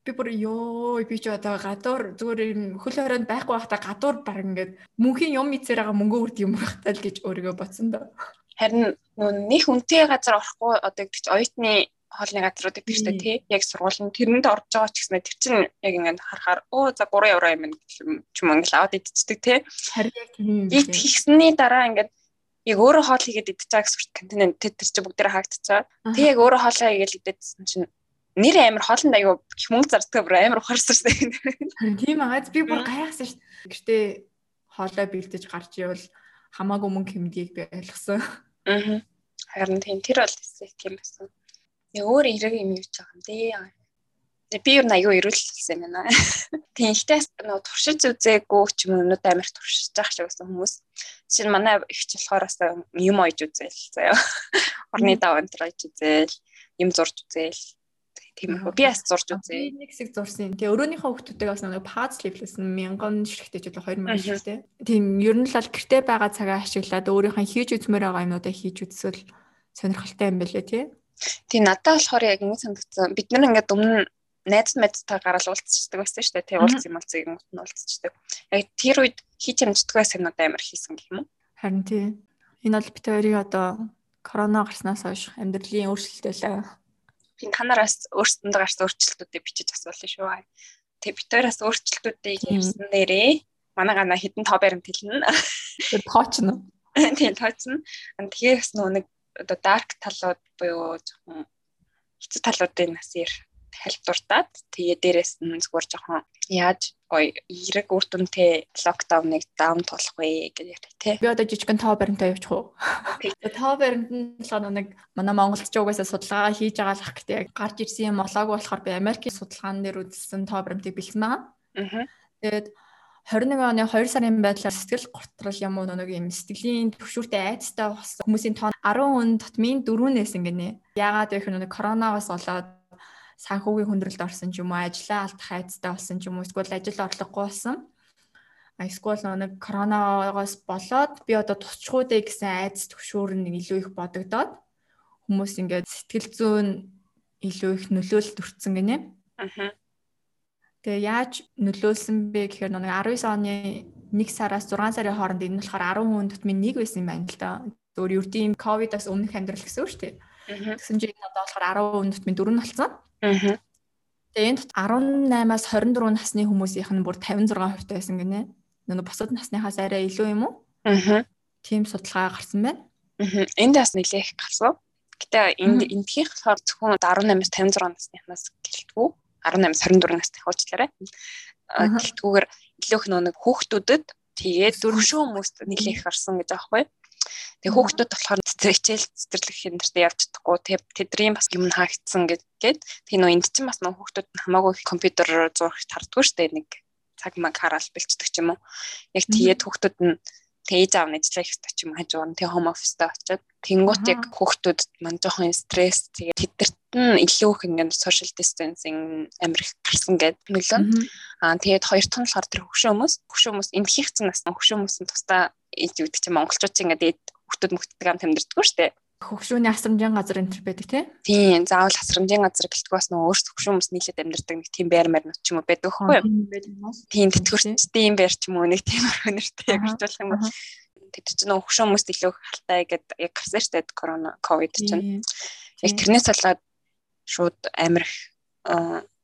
би бүр ёо би ч одоо гадуур зүгээр юм хөл хорионд байхгүй байхдаа гадуур баг ингээд мөнхийн юм мэдсээр байгаа мөнгө үрд юм багтаа л гэж өөрийгөө бодсон доо. Харин нөө нэг үнэтэй газар орохгүй одоо гэж оюутны хоолны газрууд гэдэг чинь тий яг сургуулийн тэрэнд орж байгаа ч гэсэн тэр чинь яг ингээд харахаар оо за 3 евро юм ч юм ингээд аваад идчихдэг тий. Харин яг тийм. Ийд хийсний дараа ингээд яг өөрөө хоол хийгээд байгаа гэсэн континент тэр чинь бүгдээр хаагдчихаа. Тэг яг өөрөө хоолоо хийгээд идчихсэн чинь нэр амар хоолнд аягүй мөнгө зардаг бүр амар ухаарсан шүү дээ. Тийм аа би бүр гайхсан шүү дээ. Гэхдээ хоолой бэлдэж гарч ивэл хамаагүй мөнгө хэмдгийг би ойлгосон. Аа. Харин тийм тэр бол тийм байсан. Яг өөр эрэг юм юуж байгаа юм дээ. Би юу аягүй ирүүлсэн юм байна. (laughs) Ихтэй нөө туршиж үзээгүй ч юм уу амар туршиж байгаа шиг байсан хүмүүс. Жишээ нь манай ихч болохоор бас юм ойж үзээл заяа. (laughs) Орны даваа энэ төр ойж үзээл, юм зурж үзээл Тиймэрхүү. Би бас зурж үзье. Би нэг хэсэг зурсан. Тэгээ өрөөнийхөө хүүхдүүдтэйг бас нэг паз левлсэн мянган ширхтэж бол 2000 ширхтээ. Тийм ер нь л гэрте байгаа цагаа ашиглаад өөрийнхөө хийж үзмээр байгаа юмнуудаа хийж үзсэл сонирхолтой юм байлээ тий. Тийм надад болохоор яг ингэ санагдсан. Бид нар ингээд өмнө найз мэдтэй гараад уулзчихдаг байсан шүү дээ. Тэг уулзсан юм болцсон юм нь уулзчихдаг. Яг тэр үед хийж амждаг байсан юмнууд амар хийсэн гэх юм уу? Харин тий. Энэ бол бид хоёрын одоо корона гарснаас хойш амьдралын өөрчлөлтөө би танараас өөрсдөндөө гарсан өөрчлөлтүүдийг бичиж асуулаа шүү. Тэгээ бид хоёроос өөрчлөлтүүдийг ярьсан нэрээ манай гана хідэн тоо баримт хэлнэ. Тэр тоочно. (laughs) Тийм тоочно. Тэгээ бас нэг одоо dark талууд буюу жоохон хэцүү талуудыг нас яар тайлбартаад тэгээ дээрэс нь зүгээр жоохон яаж гоё эрэг үр дүнтэй локдауныг даун тулах вэ яриа тий. Би одоо жижигэн тоо баримтаа явуучих уу? Тоо баримт нь болохоор нэг манай Монголд ч угаасаа судалгаа хийж байгаа л ах гэдэг яг гарч ирсэн юм болоогүй болохоор би Америкийн судалгаан дээр үзсэн тоо баримтыг бэлсэн байгаа. Аа. Тэгээд 21 оны 2 сарын байдлаар сэтгэл готрол юм уу нэг юм сэтгэлийн төвшүүртэй айцтай болсон хүмүүсийн тоон 10 хүн тутмын 4-өөс ингэнэ. Яагаад вэ гэхээр нэг коронавигоос болоод санхүүгийн хүндрэлд орсон ч юм уу, ажлаа алдах айцтай болсон ч юм уу, эсвэл ажил орлогогүй болсон. Эсвэл нэг коронавигоос болоод би одоо тусчгүй дээ гэсэн айц төвшүүр нь илүү их бодогдоод хүмүүс ингээд сэтгэл зүйн илүү их нөлөөлөлт өртсөн гинэ. Аа. Тэгээ яаж нөлөөлсөн бэ гэхээр нэг 19 оны 1 сараас 6 сарын хооронд энэ болохоор 10 хүн тутмын нэг байсан юм байна л да. Зөвөр ердийн ковидоос өмнөх амьдрал гэсэн үг шүү дээ. Тэгсэн чинь энэ одоо болохоор 10 хүн тутмын 4 нь болсон. Аа. Тэгээ энэ 18-аас 24 насны хүмүүсийнх нь бүр 56% байсан гинэ. Нөгөө бусад насныхаас арай илүү юм уу? Аа. Тим судалгаа гарсан байна. Аа. Энд бас нэлээх гарсан. Гэтэ энд эндхийн болохоор зөвхөн 18-аас 56 насныхнаас гэлтгүү. 18-аас 24 насны хуучлаарай. Гэлтгүүгээр илүү их нэг хүүхдүүдэд тэгээд дөрвшөө хүмүүст нэлээх гарсан гэж аахгүй. Тэгээ хүүхдүүд болохоор хичээл цэцэрлэг хэмнэртэй явж чадахгүй тэдний бас юм хаагдсан гэдэг. Тэгээ нөө энд чинь бас нөө хүүхдүүд нь хамаагүй компьютер зурх тардгүй штэ нэг цаг маг хараал бэлчдэг ч юм уу. Яг тэгээд хүүхдүүд нь Тэгээ ээж аав нь ажиллах хэрэгтэй ч юм хажуугаар нь тэгээ home office-тай очиод. Тэнгуут яг хүүхдүүдэд мань жоохон стресс тэгээ тэдэрт нь илүү их ингээд social distancing амирх гарсан гэдэг нөлөө. Аа тэгээд хоёр дахь нь болохоор тэр хөвшөө хүмүүс. Хөвшөө хүмүүс эмхийх цэн насны хөвшөө хүмүүс нь тусдаа ээж үүд чинь монголчууд чинь ингээд хүүхдүүд мөхтдөг ам тэмдэрдэггүй шүү дээ. Хөгшүүний асрамжийн газар энэ төр байдаг тий? Тийм, заавал асрамжийн газар гэлтгүй бас нөгөө өөрсдөө хөгшүүн хүмүүс нийлээд амьдардаг нэг тийм байр маар ч юм уу байдаг юу? Тийм, тэтгэврчдийн байр ч юм уу нэг тийм өнөртэй яг орчуулах юм бол тэд чинь нөгөө хөгшүүн хүмүүст илүү халтай гэдэг яг гарсан дээ корона ковид чинь. Яг тэрнээс болоод шууд амирх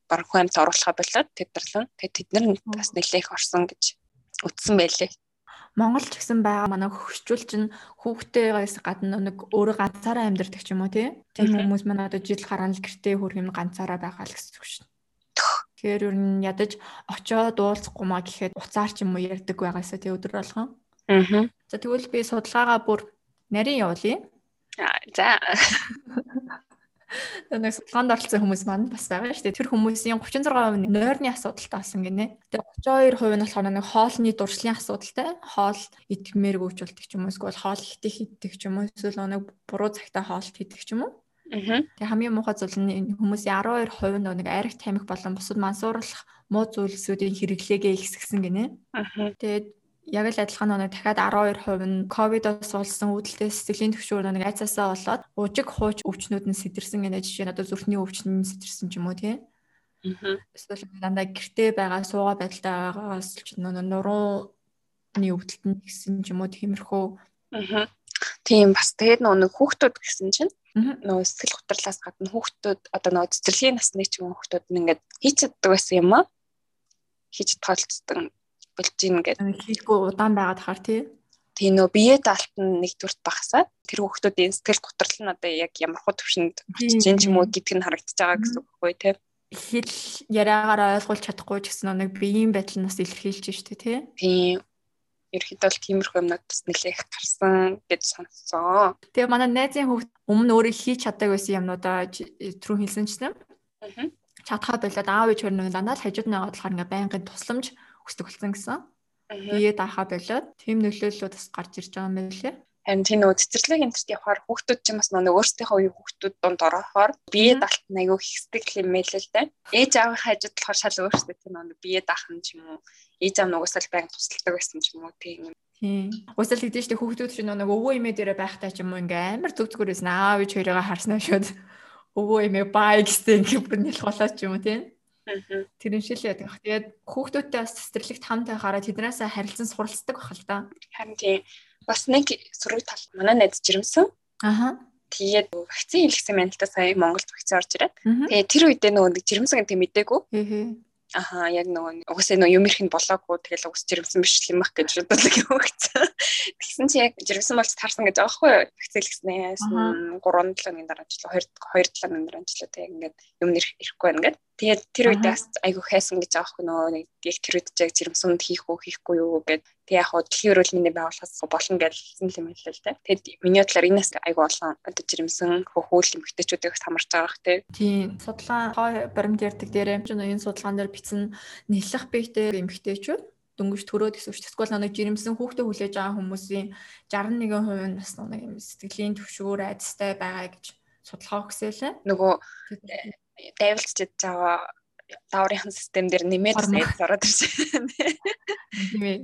баг хүмт оруулахаа болоод тэдэрлэн тэгээд тэд нар бас нэлээх орсон гэж утсан байлээ. Монгол ч гэсэн байгаа манай хөгшчүүл чинь хүүхдтэйгээс гадна нэг өөрөө ганцаараа амьдардаг ч юм уу тийм хүмүүс манай одоо жил хараан л гэртээ хөрх юм ганцаараа байгаа л гэсэн үг шин. Тэгэхээр ер нь ядаж очоод уулзахгүй маа гэхэд уцаар ч юм уу ярьдаг байгаасаа тий өдөр болгон. Аа. За тэгвэл би судалгаагаа бүр нарийн явуулъя. За. (laughs) Нэг судалгаанд оролцсон хүмүүс маань бас байгаа шүү дээ. Тэр хүмүүсийн 36% нь нойрны асуудалтай болсон гинэ. Тэгээ 32% нь болохоор нэг хоолны дуршлын асуудалтай. Хоол идмээрг өвчлөлтөг ч юм уу эсвэл хоол ихтэй хийдэг ч юм уу эсвэл нэг буруу цагтаа хоолт хийдэг ч юм уу. Тэгээ хамгийн муухай зүйл нь хүмүүсийн 12% нь нэг ариг тамхи болон бусад мансууруулах муу зүйлсүүдийн хэрэглээгээ ихсгсэн гинэ. Тэгээд яг л адилхан нэг дахиад 12% нь ковидос болсон үүдэлтэй сэтгэлийн төвшөр нэг айцаасаа болоод уужиг хууч өвчнүүд нь сэтэрсэн гэнэ жишээ нь одоо зүрхний өвчин сэтэрсэн ч юм уу тий. Аа. Эсвэл дандаа гэртээ байгаа суугаа байдалтай байгаагаас ч нурууны өвдөлт нь гэсэн ч юм уу тиймэрхүү. Аа. Тийм бас тэгээд нэг хүүхдүүд гэсэн чинь нөгөө сэтгэл готрлаас гадна хүүхдүүд одоо нөгөө цэцэрлэгийн насны ч юм хүүхдүүд нь ингээд хийчихдэг байсан юм аа. хийж тоолцдог болж ийн гэдэг. Хийхгүй удаан байгаад хахаар тий. Тийм нөө бие даалт нь нэгдүгürt багсаа тэр хүүхдүүдийн сэтгэл готрол нь одоо яг ямар хуу төвшөнд очиж ин ч юм уу гэдг нь харагдаж байгаа гэсэн үг байхгүй тий. Хэл яриагаараа ойлгуулж чадахгүй ч гэсэн нэг биеийн байдал нас илэрхийлж штэ тий. Тийм ерөөхдөө бол тиймэрхүү юмнууд бас нэлээх гарсан гэж сонссон. Тэгээ манай найзын хүүхд өмнө өөрөө хийж чаддаг байсан юмнуудаа түрүү хэлсэнчсэн. Аа. Чадхаа болоод аав ээж хоёр нэг дандаа л хажууд нь байгаа болохоор ингээ байнгын тусламж хүсдэг болсон гэсэн. Бие даахаа болоод тийм нөлөөллүүд бас гарч ирж байгаа юм байлээ. Харин тийм нөө цэцэрлэг энтерт явахаар хүүхдүүд ч бас нөгөө өөрсдийнхөө үеийн хүүхдүүд донд орохоор бие даалт нь айгүй хэсдэг дээ. Ээж аавын хажууд болохоор шал өөрсдөө тийм нөгөө бие даах нь ч юм уу ээж аав нугасаал байнг тусалдаг байсан ч юм уу тийм Тийм. Уусаал хэдэж штэ хүүхдүүд чинь нэг өвөө эмээ дээрээ байхтай ч юм уу ингээ амар зүг зүгээрээс аав ээж хоёроо харснаа шууд өвөө эмээ бай гэсэн ингээ бүр нэлх болоод ч юм уу тийм. Тэр юм шиг л яадаг. Тэгээд хүүхдүүдтэй бас цэцэрлэгт хамт байхаараа тэднээсээ харилцан суралцдаг байх л да. Харин тийм. Бас нэг сургууль тал манай найз жирэмсэн. Аха. Тэгээд вакцин хийлгсэн байна л да сая Монголд вакцин орж ирээд. Тэгээд тэр үедээ нөгөө жирэмсэн гэдэг мэдээгүй. Аха яг нөгөө угсаа нөгөө юм ихэн болоогүй тэгэл угс жирэмсэн биш юм ах гэж бодлоо юм өгцөө. Тэгсэн чи яг жирэмсэн болж таарсан гэж байгаа байхгүй юу? Вакцинлгснээс 3 7 өдрийн дараа ч 2 2 7 өдрийн дараа тэг ингээд юм ирэхгүй байна гэдэг. Тэгээд тэр үед бас айгүй хайсан гэж байгаа хгүй нөгөө нэг тэр үед яг жирэмсэнд хийх үү хийхгүй юу гэд тэг яг хоо дэлхийн эрүүл мэндийн байгууллагаас болно гэсэн юм хэлээ л дээ. Тэгэд миний бодлоор энэс айгүй олон одоо жирэмсэн хөхүүл эмгтээчүүдээс хамарч байгаа х тий. Тийм. Судлаа хой баримт ярддаг дээрээ энэ судалгаан дээр бичсэн нэлэх биетэй эмгтээчүүд дөнгөж төрөөд эсвэл эсвэл нэг жирэмсэн хүүхдээ хүлээж байгаа хүмүүсийн 61% нь бас нэг юм сэтгэлийн төвшгөр айдастай байгаа гэж судалгаа өгсөөлээ. Нөгөө дайвалж чад жаа дааврын систем дээр нэмээд сайд ороод ирсэн. Тийм ээ.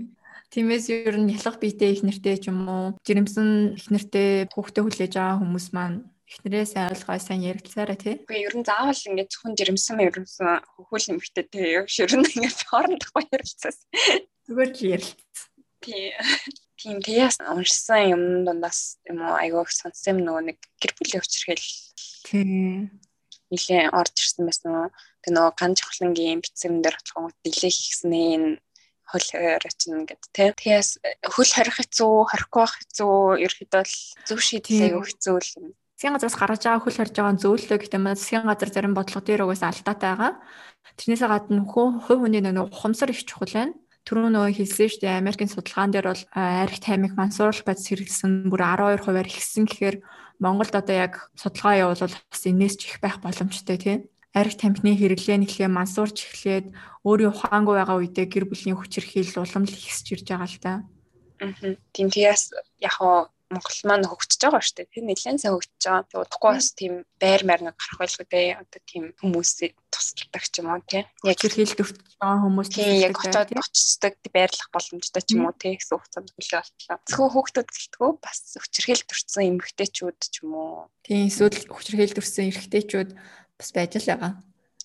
Тиймээс ер нь ялах биетэй их нэртэй ч юм уу жирэмсэн их нэртэй хүүхдээ хүлээж байгаа хүмүүс маань эхнэрээ сайн ойлгоо сайн ярилцаарай тий. Үгүй ер нь заавал ингээд зөвхөн жирэмсэн жирэмсэн хөхүүл нэмэгтэй тий. Яг нь ингээд хоорондоо ярилцаас. Зүгээр л ярилцсан. Тий. Тийм тэгээс уншсан юм дундаас юм уу айгуух сонссон нөгөө нэг гэр бүлийн хүчрхэл. Тийм нилээн орж ирсэн байсан. Тэг нөгөө ганж хөлнгийн бицэм дээр очихгоо нилээх ихснээ энэ хөл хоригч нэгэд тий. Тэгээс хөл хорих хэцүү, хорихгүй байх хэцүү, ерөөхдөө зөв шийдлээ өгөх хэцүү л юм. Засгийн газраас гаргаж байгаа хөл хорж байгаа зөвлөлөө гэхдээ манай засгийн газар зарим бодлого дээр угаасаа алдаатай байгаа. Тэрнээсээ гадна хувь хүний нөгөө ухамсар их чухал байна. Түрүү нөгөө хэлсэн шүү дээ Америкийн судалгаан дээр бол арх таймыг мансууруулах байц хэрэглэсэн бүр 12 хувиар ихсэн гэхээр Монголд одоо яг судалгаа явуулвал бас энэс ч их байх боломжтой тийм. Арх тамхины хэрэглээ нэхлээ мансуурч эхлээд өөрийн ухаангүй байгаа үедээ гэр бүлийн хүчирхийлэл уламжлал ихсэж ирж байгаа л та. Аа. Тийм тийээс яг Монгол маань хөгжиж байгаа шүү дээ. Тэр нэлээд сайн хөгжиж байгаа. Тэг удахгүй бас тийм байр маяг гарах байлгүй дээ. Одоо тийм хүмүүсээ тусалдаг ч юм уу тий. Яг хэрхэл төвч байгаа хүмүүс тийм яг очоод очицдаг байрлах боломжтой ч юм уу тий гэсэн хугацаанд хүлээ болтлоо. Зөвхөн хүүхдүүд гэлтгөө бас хүчрхэл төрсэн эмэгтэйчүүд ч юм уу. Тийм эсвэл хүчрхэл төрсэн эрэгтэйчүүд бас байж л байгаа.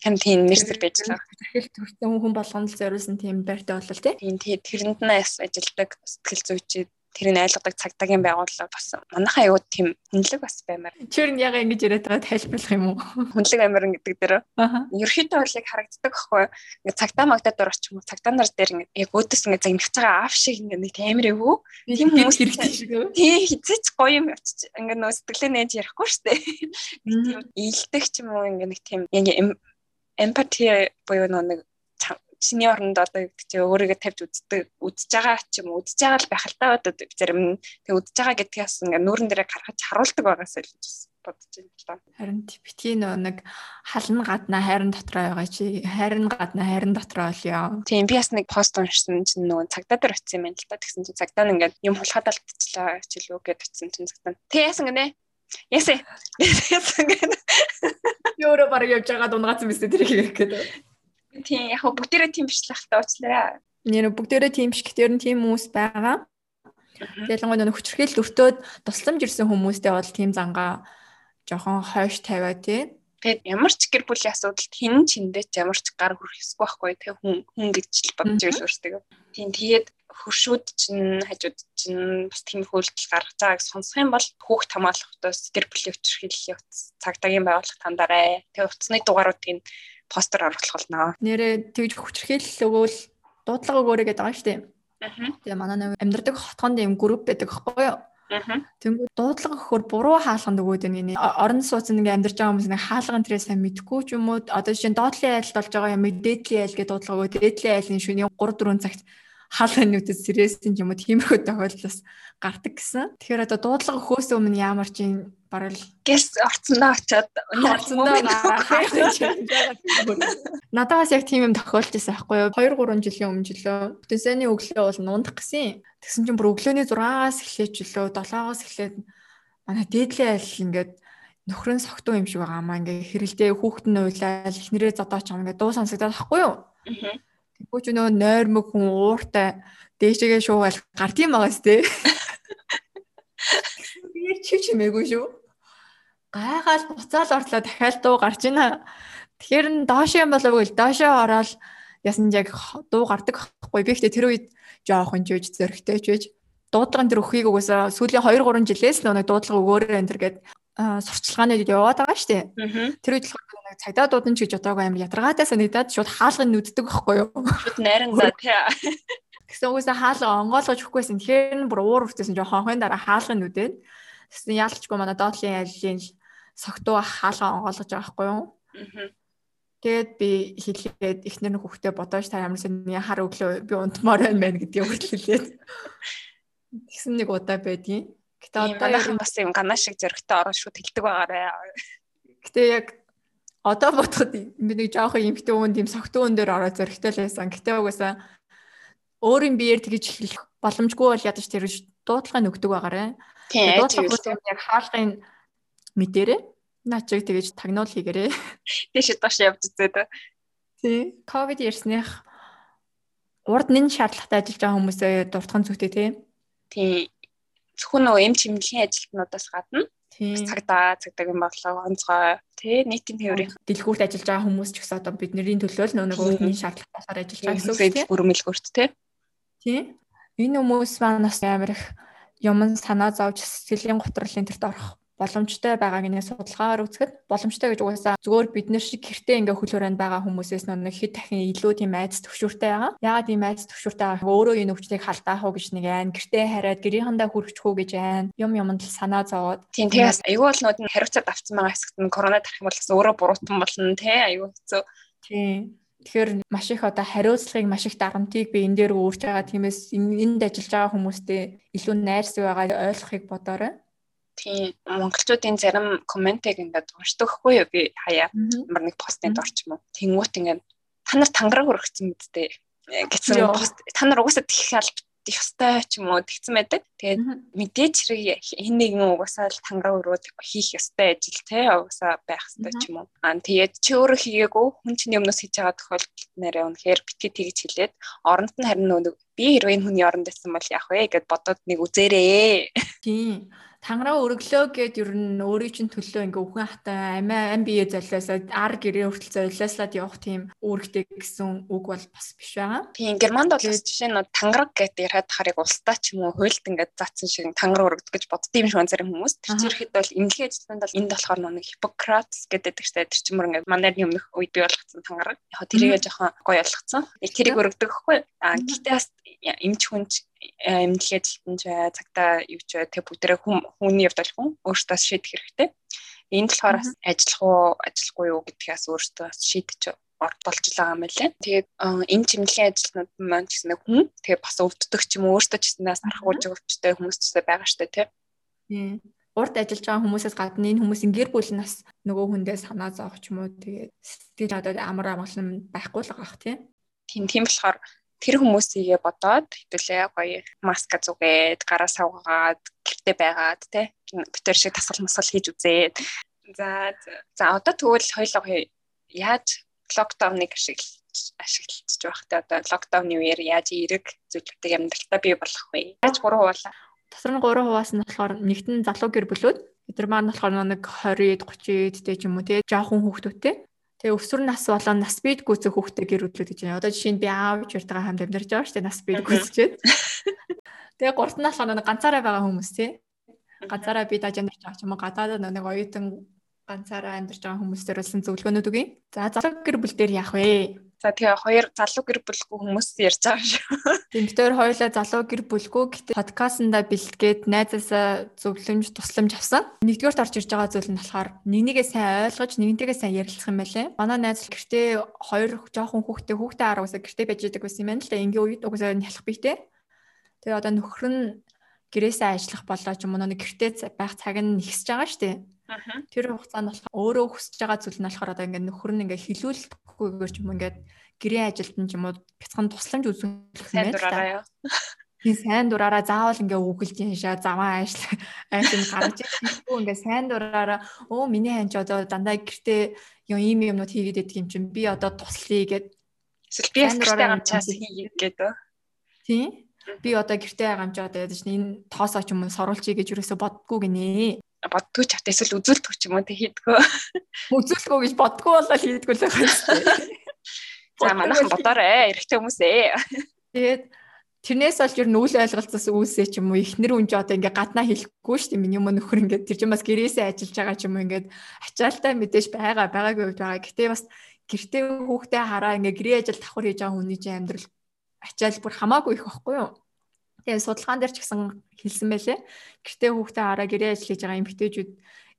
Хэн тийм мэрсэр байж байгаа. Хүчрхэл төрсэн хүн болгонд зориулсан тийм байртай болол тий. Тийм тий тэрэнд нь ажилдаг сэтгэл зүйчид тэрийг айлгадаг цагдаагийн байгууллага бас манайхаа аюу тийм хүнлэг бас баймаар. Тэр нь яг ингэж яриад байгаа тайлбарлах юм уу? Хүнлэг амирын гэдэг дээр. Ерхийдөө бол яг харагддаг байхгүй. Ингээ цагдаа магдаад орч юм уу? Цагдаа нар дээр ингээ яг өөдөөс ингээ загнах байгаа аав шиг ингээ нэг амар эвгүй. Тийм хүмүүс хэрэгтэй шиг. Тийм хизээч гоё юм очиж ингээ нөө сэтгэлээ нээж ярихгүй штэ. Тийм ийдэг ч юм уу ингээ нэг тийм яг эмпати буюу нэг чиний оронд одоо чи өөрийгөө тавьж үздэг үзэж байгаа ч юм үзэж байгаа л байх л та одоо зарим нь тэг үзэж байгаа гэдгээс ингээ нүүрэн дээрээ гаргаж харуулдаг байгаас л гэж бодож байна л да. Харин битгий нөө нэг хална гадна хайрын дотроо байгаа чи хайрын гадна хайрын дотроо болёо. Тийм би бас нэг пост уншсан чинь нөгөө цагдаа дээр очсон юм байна л да. Тэгсэн чинь цагдаа нь ингээд юм хулхаад алдчихлаа илүү гэд очсон чинь цагдаа. Тэг яасан гэнэ? Ясэ. (laughs) Яасан гэнэ? Ёро баг явж байгаа дунгацсан биз дээ тэр их гэдэг. Тийм яг бүгдээрээ тийм биш л ахтай уучлаарай. Нэр бүгдээрээ тийм биш гэхдээ тийм хүмүүс байгаа. Ялангуяа нөх хүчрхийлэл өртөөд тусламж ирсэн хүмүүстэй бол тийм зангаа жоохон хойш тавиа тий. Тэгээд ямар ч гэр бүлийн асуудалд хин чиндээ ч ямар ч гар хүрэх ёсгүй байхгүй тэг хүн хүн гэж л бодож байл өөртөө. Тийм тэгээд хөршүүд чинь хажууд чинь бас тийм хөлтөл гаргаж байгааг сонсох юм бол хүүхд хамгаалалтаас гэр бүлийн хүчрхийллийн цагдаагийн байгууллага тандараа. Тэгээд утасны дугааруудыг постэр оруулах болно. Нэрээ тэгж хүчрхийлэл өгвөл дуудлага өгөөрэй гэдэг байгаа шүү дээ. Тэгээ манай нэг амьдардаг хотгонд юм групп байдаг байхгүй юу? Тэнгүү дуудлага өгөхөр буруу хаалганд өгөөд байна. Орон сууцнд ингээ амьдарч байгаа хүмүүс ингээ хаалган тэрээ сайн мэдгүй ч юм уу одоо жишээ нь доотлын айлд болж байгаа юм дээдлийн айл гэдэг дуудлага өгөөд дээдлийн айлын шөнийн 3 4 цагт хаалганы нүдэд сэрээсэн юм уу тиймэрхүү тохиолдол бас гардаг гэсэн. Тэгэхээр одоо дуудлага өгөхөөс өмнө ямар ч юм барал гэс орцондоо очиод орцондоо (laughs) надаас яг тийм юм тохиолж байсан байхгүй юу 2 3 жилийн өмнө жилөө төсөөний өглөө бол нундах гэсэн. Тэгсэн чинь бүр өглөөний 6-аас эхлээд жилөө 7-оос эхлээд манай дээдлийн айл ингээд нөхрөн согтуу юм шиг байгаа маа ингээ хэрэлдээ хүүхэд нь уйлаад эхнэрээ зодооч юм ингээ дуу сонсогдоод байхгүй юу. Тэгвэл ч нөө нойрмог хүн ууртай дээшээгээ шуугаал гардыг байгаас тээ. Би чи чи мэггүй шүү. (laughs) Гайгаал буцаал орлоо дахиад дуу гарч ийна. Тэгэхээр н доош юм болов уу доошоо ороод ясан яг дуу гардаг байхгүй. Би ихтэй тэр үед жоохон жиж зөрөгтэй жиж дуудлагын тэр өхийг угаасаа сүүлийн 2 3 жилээс нэг дуудлага өгөөрэй энэ төр гээд сурчлагааны яваад байгаа шүү дээ. Тэр үед болохоор нэг цагдаа дуудан ч гэж бодоагүй амар ядаргаатай санагдаад шууд хаалгыг нүддэг байхгүй юу? Шууд найран за тий. Гэсэн үгүйсээ хаалга онгоолгож өгөхгүйсэн. Тэгэхээр нь бүр уур үртэйсэн жоо хонхын дараа хаалгыг нүдээд. Тэгсэн яалчгүй манай доотлын айлын согтуу хаалга онгоолгож байгаа байхгүй юу? Тэгээд би хэлээд эхнэр нь хүүхдээ бодооч та ямар сони хар өглөө би унтмаар байна гэдгийг хүртэлээд. Тэгсэн нэг удаа байдгийн. Гэтэ одоо бас юм ганаа шиг зөрөгтэй орон шууд хэлдэг байгаарэ. Гэтэ яг одоо бодоход би нэг жоохон эмхтэй хүн тийм согтун хүн дээр ороод зөрөгтэй л байсан. Гэтэ угаасаа өөрийн биеэр тэгж хэлэх боломжгүй бол ядаж тэр дуудлагыг нөгдөг байгаарэ. Дуудлага яг хаалгын мэдээрээ наачиг тэгэж тагнуул хийгээрээ. Тийш доош явж үзээд. Тий. Ковид ярьсных урд нэн шаардлагатай ажиллаж байгаа хүмүүсээ дуртхан зүгтэй тий. Тий. Зөвхөн нөгөө эм чимэглэлийн ажилтнуудаас гадна цагдаа цагдаагийн бодлого онцгой тий нийтийн тээврийн дэлгүүрт ажиллаж байгаа хүмүүс ч гэсэн одоо бидний төлөө л нөгөө өөрийн шаардлагатаар ажиллаж байгаа гэсэн үг тийм бүрмэлгүүрт тий тий энэ хүмүүс маань бас амар их юм санаа зовж сэтгэлийн готролын тэрт орох боломжтой байгааг нэ судалгаагаар үзэхэд боломжтой гэж угаасаа зөвөр бид нар шиг гэртээ ингээ хөлөөрөнд байгаа хүмүүсээс нэг хэд дахин илүү тийм айц төвшөртэй байгаа. Яагаад тийм айц төвшөртэй байгаа өөрөө энэ өвчнийг халдаах уу гэж нэг айн гэртээ хараад гэрийнхандаа хүрчихүү гэж айн юм юмд л санаа зовоод. Тийм тэгээс аюул бол нүүд хариуцаад авцсан байгаа хэсэгт нь корона тарих юм бол өөрөө буруутан болно те аюул хэцүү. Тийм. Тэгэхээр маш их одоо хариуцлагыг маш их дарамтыг би энэ дээр өөрч байгаа. Тиймээс энд ажиллаж байгаа хүмүүстэй илүү найрс байгаа ойлгохыг бодоорой. Тийм монголчуудын зарим комментиг ингээд уншдаг хгүй юу? Би хаяа ямар нэг постын дор ч юм уу. Тэнгуут ингээд та нар тангараг өргөцсөн мэдтэй гэсэн пост та нар угаасаа тэх албатай их хэвээр ч юм уу тэгсэн байдаг. Тэгээд мэдээч хэрэг хин нэгэн угаасаа л тангараа өрөөд хийх ёстой ажил те угаасаа байх ёстой ч юм уу. Аа тэгээд чи өөрөө хийгээгүй? Хүн чинь өмнөөс хийж байгаа тохиолдолд нэрээ үнэхээр битгий тэгж хэлээд оронд нь харин би хэрвээ энэ хүний оронд байсан бол яах вэ? гэд бодоод нэг үзээрээ. Тийм тангараа өргөлөө гэд ер нь өөрийн чинь төлөө ингээ үхэн хатаа амиа ам бие золиосоо ар гэрээ хүртэл золиослоод явах тийм үүрэгтэй гэсэн үг бол бас биш байгаа. Тийм германд бол жишээ нь тангараг гэд яриад харыг улстай ч юм уу хуйлт ингээ заасан шиг тангараа өргөд гэж бодд юм шиг анзаар хүмүүс. Тэр ихэд бол имлэгийн ажилтнанд бол энд болохоор нэг Хиппократс гэдэг штэ тэр чинь мөр ингээ манайд өмнөх үед бий болгоцсон тангараг. Яг тэрийгээ жоохон гоё болгоцсон. Тэрийг өргөдөг хгүй. А гэхдээ бас эмч хүнч эмнэлгийн ажилтнч бай, цагтаа юу ч бай тэг бүгдээ хүний хувьд бол хүн өөртөө шийдэх хэрэгтэй. Энд болохоор бас ажиллах уу, ажиллахгүй юу гэдгээс өөртөө бас шийдэж орд болж байгаа юм байна. Тэгээд энэ чимнэлийн ажилтнууд маань ч гэсэн хүн тэгээд бас өвддөг ч юм уу өөртөө ч гэснээс архагуулж өвчтэй хүмүүс ч гэсэн байгаа штэ тий. Урд ажиллаж байгаа хүмүүсээс гадна энэ хүмүүсийн гэр бүл нас нөгөө хүндээ санаа зовх ч юм уу тэгээд сэтгэл одоо амар амгалан байхгүй л байгаа бах тий. Тийм тийм болохоор тэр хүмүүсийгээ бодоод хэдүүлээ гоё маска зүгээд гараа савгаад гэртээ байгаад те битэр шиг тасгал масгал хийж үзээд. За за одоо тэгвэл хоёлоо яаж локдауныг ашиглаж ашиглаж байх те? Одоо локдауны үеэр яаж эерэг зүйлүүдийг амьдралтаа бий болгох вэ? Яаж 3 хуваалаа? Тасрын 3 хуваас нь болохоор нэгтэн залуу гэр бүлүүд. Эдгээр маань болохоор нэг 20 30 дэд ч юм уу те жоохон хүүхдүүдтэй Тэгээ өсвөр нас болоо нас бид гүйцэх хүүхдээ гэр бүлүүд гэж байна. Одоо жишээ нь би аав чиртэйгээ хамт амьдарч байгаа шүү дээ. Нас бид гүйцчихэд. Тэгээ гурт нас нэг ганцаараа байгаа хүмүүс тий. Ганцаараа би даж амьдарч байгаа ч юм уу гадаадад нэг оюутан ганцаараа амьдарч байгаа хүмүүстэр болсон зөвлөгөөнүүд үгүй. За залуу гэр бүл дээр яах вэ? За тэгээ хоёр залуу гэр бүлгүй хүмүүс ярьж байгаа шүү. Тийм битээр хоёулаа залуу гэр бүлгүй гэтээ подкастнда бэлтгээд найзаасаа зөвлөмж тусламж авсан. Нэгдүгээрт орж ирж байгаа зүйл нь болохоор нэгнийгээ сайн ойлгож нэгнтэйгээ сайн ярилцах юм байлээ. Манай найз гэртээ хоёр жоохон хүүхдээ хүүхдээ аравсаа гэртээ байж идэг байсан юм байна л да. Ингийн үед угсаа нялах бийтэй. Тэгээ одоо нөхөр нь гэрээсээ ажиллах болоо ч юм уу нэг гэртээ байх цаг нь нэгсэж байгаа шүү дээ. Тэр хугацаанд болохоор өөрөө хүсэж байгаа зүйл нь болохоор одоо ингээд нөхөр нь ингээд хилүүлэхгүйгээр ч юм ингээд гэрээ ажилтан ч юм уу бяцхан тусламж үзүүлэх юм байна. Тийм сайн дураараа. Заавал ингээ үгэлж яашаа заваа ажил (laughs) ажил гаргаж ирэхгүй ингээ сайн дураараа. Өө миний ханч одоо дандаа гэртээ юм ийм юмнууд хийгээд байдаг юм чинь би одоо туслая гэд. Эсвэл би ястартай гамчаас хийе гэдэг. Тийм. Би одоо гэртээ гамчаад байдаг чинь энэ тоосоо ч юм уу соруулчих гэж юусоо боддгоо гинэ боддгоо ч хат эсвэл үзүүлдэг ч юм уу тэг хийдгөө. Үзүүлэхгүй гэж боддгоо болоо хийдгүү л байгаа юм дээ. За манайхан бодоорой эрэгтэй хүмүүс ээ. Тэгээд тэрнээс олж ер нь үйл ойлголцоос үүсээ ч юм уу ихнэр үнж одоо ингээ гаднаа хэлэхгүй шүү дээ миний юм нөхөр ингээ тэр чинь бас гэрээсээ ажиллаж байгаа ч юм уу ингээ ачаалтай мэдээж байгаа байгаагүй үед байгаа. Гэтэ бас гэртээ хүүхдээ хараа ингээ гэрээ ажил давхар хийж байгаа хүний чинь амьдрал ачаал бүр хамаагүй их байхгүй юу? Тэгээ судалгаан дээр ч гэсэн хэлсэн байлээ. Гэртээ хүүхдээ хараа гэрээ ажил хийж байгаа эмэгтэйчүүд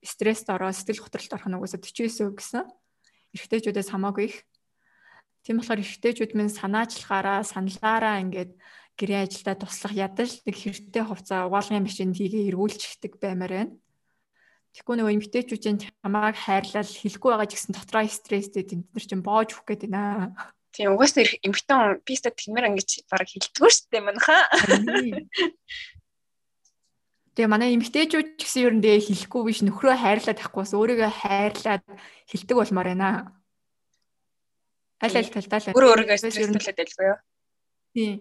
стресст ороо сэтгэл готролд орох нь угаасаа 49% гэсэн. Эрэгтэйчүүдээс хамаагүй их. Тийм болохоор эрэгтэйчүүд минь санаачлахаараа саналаараа ингээд гэрээ ажилдаа туслах ядаж нэг хэрэгтэй хувцас угаалгын машинд хийгээ эргүүлчихдэг баймаар байна. Тэгэхгүй нөгөө эмэгтэйчүүдийн чамааг хайрлал хэлэхгүй байгаа ч гэсэн дотроо стресстэй тэнд нар чинь боож өгөх гээд байна. Тийм угаасаа эмэгтэн би өстө тиймэр ингэж бараг хэлдэггүй шүү дээ манайхаа. Тэгээ манай эмэгтэйчүүд ч гэсэн ер нь тэгээ хэлэхгүй биш нөхрөө хайрлаад тахгүйс өөрийгөө хайрлаад хэлдэг болмоор байна аль аль талдаа л өөр өөрийгөө стресстэй байлгүй юу? Тийм.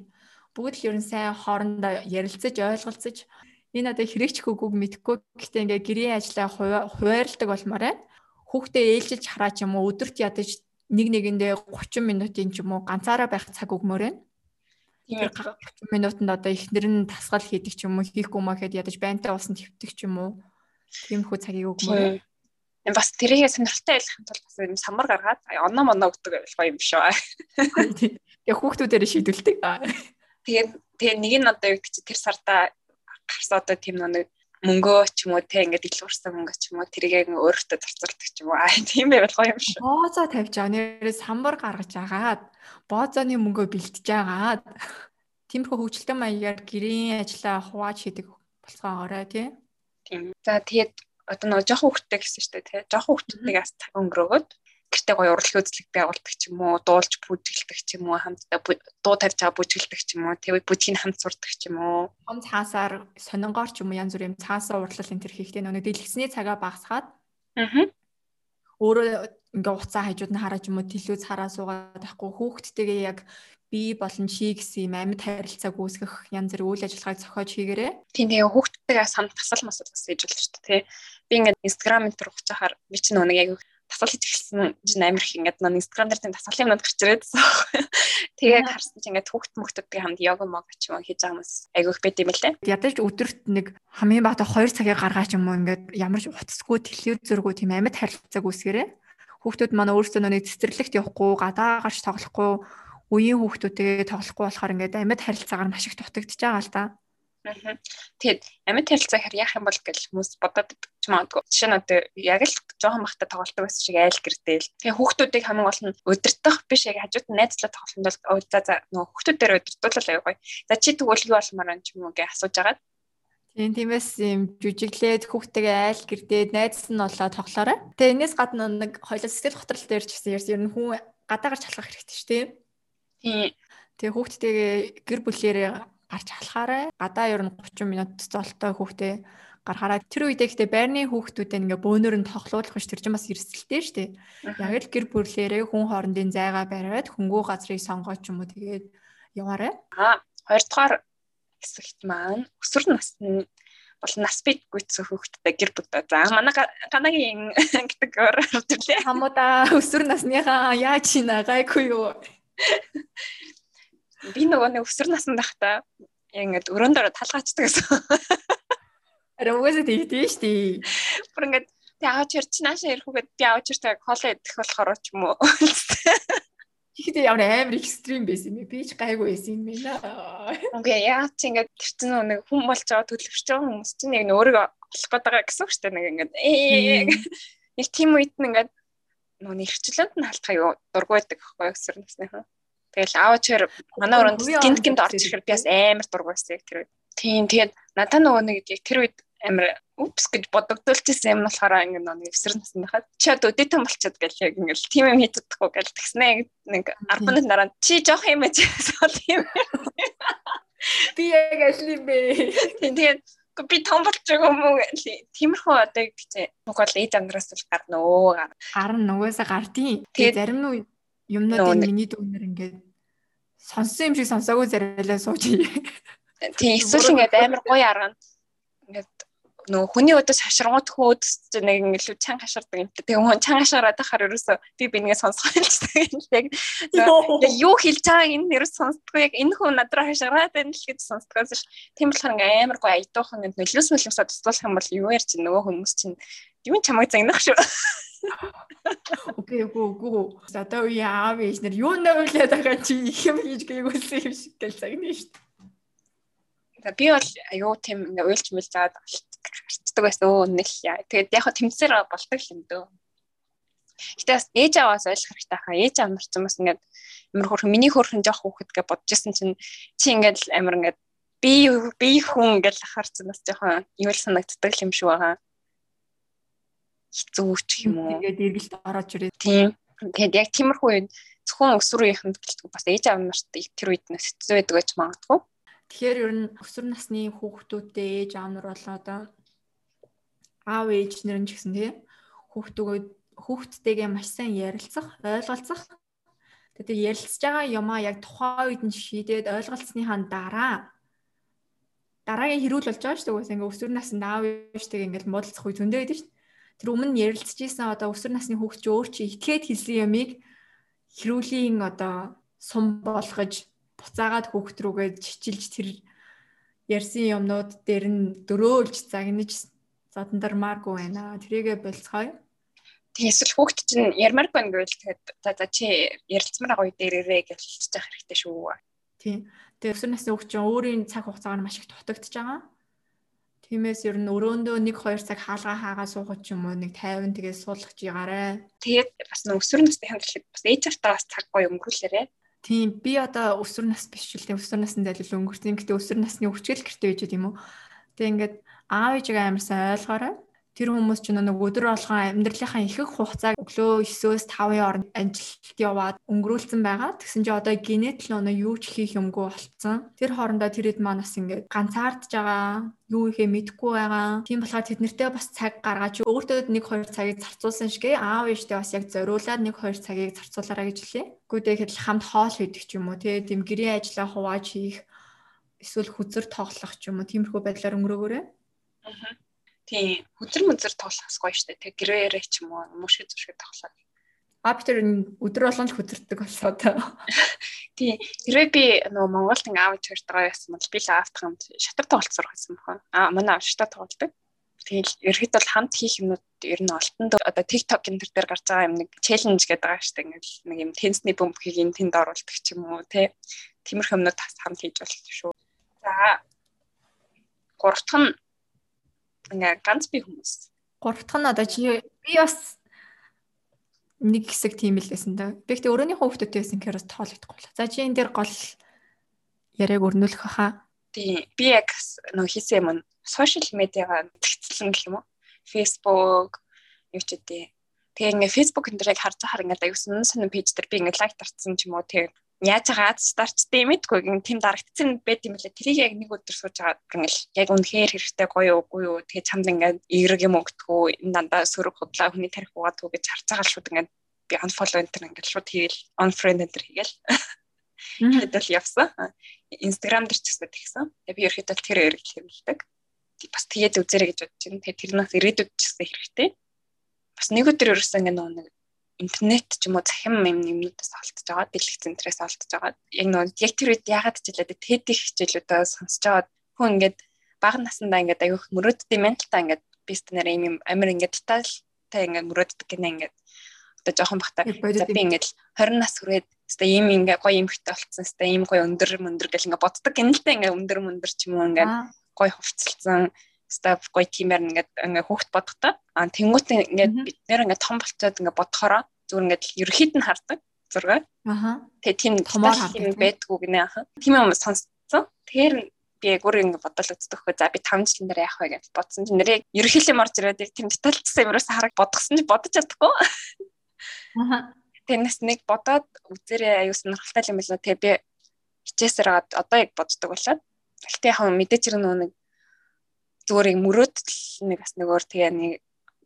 Бүгд л ер нь сайн хоорондоо ярилцаж ойлголцож энэ одоо хэрэгч хөгөөг мэдхгүй гэхдээ ингээ гэрээ ажлаа хуваарлдаг болмоор байна. Хүүхдээ ээлжиж хараа ч юм уу өдөрт ядаж нэг нэгэндээ 30 минутын ч юм уу ганцаараа байх цаг өгмөр байна. Тэр 30 минутанд одоо ихнэр нь тасгал хийдэг ч юм уу хийхгүй маа гэхэд ядаж байнтай уусан твтэг ч юм уу тиймэрхүү цагийг өгмөр бас тэрийгээ сонирхолтой байлгах юм бол бас юм самар гаргаад оноо моноо өгдөг байлгаа юм шүү. (laughs) Тэгээ хүүхдүүдээр шийдвэлдэг. (laughs) Тэгээд тэгээ нэг нь одоо юу гэж тэр сарда гарсан одоо тийм нэг мөнгөө ч юм уу те ингээд илүүрсэн мөнгө ч юм уу тэрийг өөртөө зарцуулдаг ч юм уу аа тийм байвал гоё юм шүү. Боозоо тавьж байгаа нэрээ самбар гаргаж агаад боозооны мөнгөө бэлтэж агаад тиймэрхүү хөгжилтэй маягаар гэрийн ажлаа хувааж хийдэг болцоогоорой тий. Тийм. За тэгээд одоо нөгөө жоохон хүүхдтэй гэсэн шүү дээ тий. Жоохон хүүхдүүдийг бас цаг өнгөрөөгөөд гэртээ гоё урлагийн үзлэг байгуулдаг ч юм уу, дуулж бүжиглдэг ч юм уу, хамтдаа дуу тавьж байгаа бүжиглдэг ч юм уу, тэгээ бүжгийг хамт сурдаг ч юм уу. Том цаасаар сонингоор ч юм уу янз бүрийн цаасаа урлал энэ төр хийхдээ нөгөө дэлгэсний цагаа багасгаад Аа. Өөрөө ингээ уцаа хажууд нь хараад юм уу телевиз хараа суугаад байхгүй хүүхдтэйгээ яг би болон чи гэсэн юм амьд харилцааг үүсгэх янз бүр үйл ажиллагааг зохиож хийгээрээ. Тийм тэгээ хүүхдтэйгээ самт тасал масал бас хийж болно шүү дээ тий. Би ингээд инстаграм энэ төр ухаж хахаар би ч нэг яг тасал хийж эхэлсэн чинь амар их ингээд нэг инстаграм дээр тийм тасал юмнууд гарч ирээдсэн. (laughs) Тэгээ харсан чинь ингээд хүүхд мөхтөдтэй хамт йога мог ч юм уу хийж байгаа хүмүүс айгүйх байт юм лээ. Ядаж өдөрт нэг хамгийн багтаа 2 цагийг гаргаач юм уу ингээд ямар ч утасгүй телевизэргүй тийм амьд харилцааг үүсгээрээ. Хүүхдүүд маань өөрсдөө нэг цэцэрлэгт явахгүй, гадаа гарч тоглохгүй, үеийн хүүхдүүдтэйгээ тоглохгүй болохоор ингээд амьд харилцаагаар маш их дутагдж байгаа л та. Тэгээд амьд харилцаа хэр яах юм бол гэж хүмүүс бодоод ч магадгүй. Жишээ нь одоо яг л жоохон бахта тоглолдог байсан шиг айл гэрдээл. Тэгээ хүүхдүүдийг хамгийн гол нь удирдах биш яг хажууд нь найзлаа тоглохын тулд за за нөгөө хүүхдүүд дээр удирдуулал аяа гоё. За чи тэгвэл юу болмаар юм ч юм уу гэж асууж агаад. Тийм тиймээс юм жүжиглээд хүүхдтэйгээ айл гэрдээд найз нь болоо тоглоорой. Тэгээ энэс гадна нэг хоёлоо сэтгэл готрол дээр ч гэсэн ер нь хүн гадаа гарч халах хэрэгтэй шүү дээ. Тийм. Тэгээ хүүхдтэйгээ гэр бүлээрээ гарч халахаарай. Гадаа ер нь 30 минут золтой хүүхдээ гарахаараа тэр үедээ ихтэй байрны хүүхдүүдэд ингээ бөөнөр нь тоглуулах биш тэр чинь бас эрсдэлтэй шүү дээ. Яг л гэр бүлээрээ хүн хоорондын зайгаа бариад хөнгөө газрыг сонгоо ч юм уу тэгээд яваарай. Аа хоёрдугаар хэсэгт маань өсвөр насны бол нас бит гүйцэх хүүхдтэй гэр бүл. За манай ганагийн гэдэг орд үлээ. Хамуудаа өсвөр насныхаа яаж чинь гайгүй юу? (laughs) би нөгөө нэг өсвөр наснд байхдаа ингээд өрөөнд ороо талгаачдаг гэсэн. Араа угаасаа тэгдэж штий. Бүр ингээд тэг аав чир чи нааша ирэхүүгээд би аав чиртэй хоолоо идэх болохоор ч юм уу. Тэгэхдээ ямар амар экстрим байсан юм бэ? Би ч гайгүй байсан юм байна. Окей, яа чи ингээд тэр чинь нэг хүн болж байгаа төлөвшөж байгаа хүмүүс чинь яг өөрийгөө олох гээд байгаа гэсэн үг шүү дээ. Нэг ингээд ээ нэг тийм үед нь ингээд нөгөө нэрчлэнд нь халтхаа юу дургу байдаг байхгүй юу өсвөр насныхан. Тэгэл аавч хэр манай өрөөнд гинт гинт орж ирэхээр би бас амар дургуйсан яг тэр үед. Тийм тэгээд надад нөгөө нэг яг тэр үед амар упс гэж бодогдуулчихсан юм болохоор ингэ нэг эвсэр насны хаад чи одоо өдөөтөн болчиход гэл яг ингээл тийм юм хийж чадахгүй гэл тэгснэ. Нэг 10 минут дараа чи жоох юм байж бол (laughs) юм би яг ашиг юм бэ? Тийм тэгээд би том болчих юм уу тиймэрхүү одоо гэж Монгол ээж амдраас л гарна өө гарна. Нөгөөсө гардیں۔ Тэгээд зарим нь юмнуудын миний дүүнэр ингээд сонссон юм шиг сонсоогүй зарайлаа сууж. Тийм эсвэл ингээд амар гоё арга ингээд нөгөө хүний өдөөс хаширгууд хөөд нэг илүү чанга хаширдаг юм. Тэгээ хүн чанга хашираад байхаар ерөөсөө би бингээ сонсох юм л (laughs) яг юу хэлж байгааг энэ ерөөс сонсдгоо яг энэ хүн надраа хашираад байна л гэж сонсдгоос ш. Тийм болохоор ингээ амар гоё аядуухан ингээ нөлөөс мөлөөсөө туслах юм бол юу чи нөгөө хүмүүс чинь юу чамайг загнах шүү. (laughs) (laughs) Окей, үгүй үгүй. Одоо яав ийш нэр юу нөөлээд байгаа чи их юм хийж гээгүүлсэн юм шиг гэл загнаа шүү дээ. За би бол аюу тийм ингээ уйлж мэл заад гарчдаг байсан өө нэл яа. Тэгээд яг хөө тэмцээр болдог юм дөө. Гэтэ бас ээж аваас ойлгох хэрэгтэй хаа. Ээж аав нар ч юм бас ингээд амар хөрх миний хөрхэн жоох хүүхэд гэж бодож исэн чинь чи ингээд амар ингээд би би хүн гэж харцсан бас жоохон юу л санагддаг юм шиг байгаа хэцүү ч юм уу. Тэгээд эргэлт ороод ирээ. Тийм. Тэгээд яг тиймэрхүү үед зөвхөн өсвөрийнхэнд гэлтгүй бас ээж аав нарт тэр үед нь хэцүү байдаг гэж магадгүй. Тэгэхээр ер нь өсвөр насны хүүхдүүдтэй ээж аав нар болоо одоо аав ээж нар нь ч гэсэн тийм хүүхдүүгөө хүүхдтэйгээ маш сайн ярилцах, ойлголцох. Тэгээд ярилцж байгаа юмаа яг тухайн үед нь шийдээд ойлголцсныхаа дараа дараагийн хэрүүл болж байгаа шүү дээ. Ингээ өсвөр наснд аав ээжтэйгээ ингээл муудалцах үе зөндөө байдаг шүү тэр өмнө ярилцж исэн одоо өсвөр насны хүүхд чи өөр чи итгээд хэлсэн ямиг хэрүүлийн одоо сум болгож буцаагаад хүүхд рүүгээ чичилж тэр ярьсан юмнууд дээр нь дөрөөлж загнаж задандармааргүй байна. Тэрийгэ болцгоё. Тэг эсвэл хүүхд чинь ярмаар байна гэвэл тэгэхэд за за чи ярилцмаар үе дээрээ гэж хэлчих хэрэгтэй шүү. Тийм. Тэгээ өсвөр насны хүүхд чинь өөрийн цаг хугацаагаар маш их дутагдж байгаа. Тиймээс ер нь өрөөндөө 1 2 цаг хаалгаа хаагаа суугаад ч юм уу нэг 50 тэгээд суулгах жигараа. Тэгээд бас өсвөр насны хандлага бас ээж автаас цаг гоё өнгөрүүлээрэ. Тийм би одоо өсвөр нас биш л тийм өсвөр насны залил өнгөрсөн. Гэтэ өсвөр насны өвчгөл гэртэй байж тийм үү. Тэгээ ингээд аав ээжигээ амарсан ойлгоорой. Тэр хүмүүс ч нэг өдөр болгон амьдралынхаа ихэнх хугацааг өглөө 9-өөс 5-ын хооронд ажилд яваад өнгөрүүлсэн байгаа. Тэгсэн чинь одоо генет л өнөө юу ч хийх юмгүй болцсон. Тэр хоорондоо тэр хэд маань бас ингээд ганцаардж байгаа, юу ихэ мэдэхгүй байгаа. Тийм болохоор тэд нартэй бас цаг гаргаж өөртөө нэг хоёр цагийг зарцуулсан шигээ аав ээжтэй бас яг зориулаад нэг хоёр цагийг зарцуулаарай гэж хэлээ. Гүдээ хэд хамт хоол хийдэг ч юм уу те тийм гэрээ ажлаа хувааж хийх эсвэл хүзэр тоглох ч юм уу тиймэрхүү байдлаар өнгөрөөгөөрэй. Аа Тийм хүзэр мүзэр тоглохс гоё штэ. Тэг гэрээрээ ч юм уу мушиг зүшиг тоглоо. А би тэр өдөр болгон ч хүзэрдэг болсоо та. (laughs) Тийм. Хэрвээ би нөгөө Монголд ингээ аав чирт байгаа байсан бол би л аавтах хамт шатар тоглолт сурах гэсэн бохоо. А манай аав шатар тоглолдог. Тэгэл ерхэд бол хамт хийх юмнууд ер нь олтон одоо TikTok энэ төр дээр гарч байгаа юм нэг челленж гэдэг байгаа штэ ингээл нэг юм тенсний бөмбөгийг энэ тэнд оруулдаг ч юм уу тий. Тиймэрхүү юмнууд хамт хийж болно шүү. За гурав дахь нь ингээ ганц би хүмүүс. Гурав дахь нь одоо чи би бас нэг хэсэг тийм л байсан да. Би гэхдээ өөрөөнийхөө хүүхдүүдтэй байсан гэхээр бас тоологдохгүй л. За чи энэ дээр гол яриаг өрнүүлэх хаа. Тийм. Би яг нөө хийсэн юм сошиал медиагаа тэгцэлэн гэх юм уу? Facebook ч үгүй. Тэгээ ингээ Facebook энэ дэрийг харж хахаар ингээ аюусан сонин пэйж дээр би ингээ лайк тарцсан ч юм уу тэгээ яаж байгаа старчтай мэдгүй гин тийм дарагдсан байт юм лээ. Тэрийг яг нэг өдөр сууж байгаа ингээл яг үнэхээр хэрэгтэй гоё уугүй юу. Тэгээ чамд ингээд эерэг юм өгдөггүй энэ дандаа сөрөг худлаа хүний тарих угаад үг гэж харж байгаа шууд ингээд би unfollow enter ингээд шууд хийгээл unfriend enter хийгээл. Хэдэл явсан. Instagram дээр ч гэсэн тэгсэн. Тэгээ би ерөөхдөө тэр эргэл хэрэглэдэг. Бас тэгээд үзэрэй гэж бодож байна. Тэгээ тэрнээс ирээдүйд ч гэсэн хэрэгтэй. Бас нэг өдөр ерөөсөн ингээд нэг интернет ч юм уу захим юм юмнуудаас олдож байгаа, дэлгэх центрээс олдож байгаа. Яг нөгөө яг тэр үед яагаад ч хэлээд TED хичээлүүдээ сонсож байгаа хүн ингээд бага насндаа ингээд аюух мөрөөддөг менталтаа ингээд бист нэр юм амир ингээд детальтай ингээд мөрөөддөг гинэ ингээд. Одоо жоохон бахта за би ингээд 20 нас хүрээд өстой ийм ингээ гоё эмхтэй болцсон өстой ийм гоё өндөр мөндөр гэл ингээ боддог гэнэ л дээ ингээ өндөр мөндөр ч юм уу ингээ гоё хувцалсан өстой гоё тиймэр ингээ ингээ хүүхд бодохтой а тэнгуут ингээ бид нэр ингээ том болцоод ингээ бодохороо зүгээр ингээд ерөөхдөө нь хардаг зураг. Аха. Тэгээ тийм томоор хардаг байдгүй гинэ аха. Тийм юм сонсцсон. Тэгэхээр би яг өөр ингэ бодол үздэг хөө за би 5 жилийн дараа яах вэ гэж бодсон чинь нэрээ ерөнхийдөө марж ирээд тийм детальчсан юмраас хараг бодгосон чи бодож чадахгүй. Аха. Тэрнээс нэг бодоод үзэрээ аюу сонирхолтой юм байна. Тэгээ би хичээсээр одоо яг боддог болоод. Гэхдээ яг мэдээч хэрэг нэг зүгээр яг мөрөөдөл нэг бас нэг өөр тэгээ нэг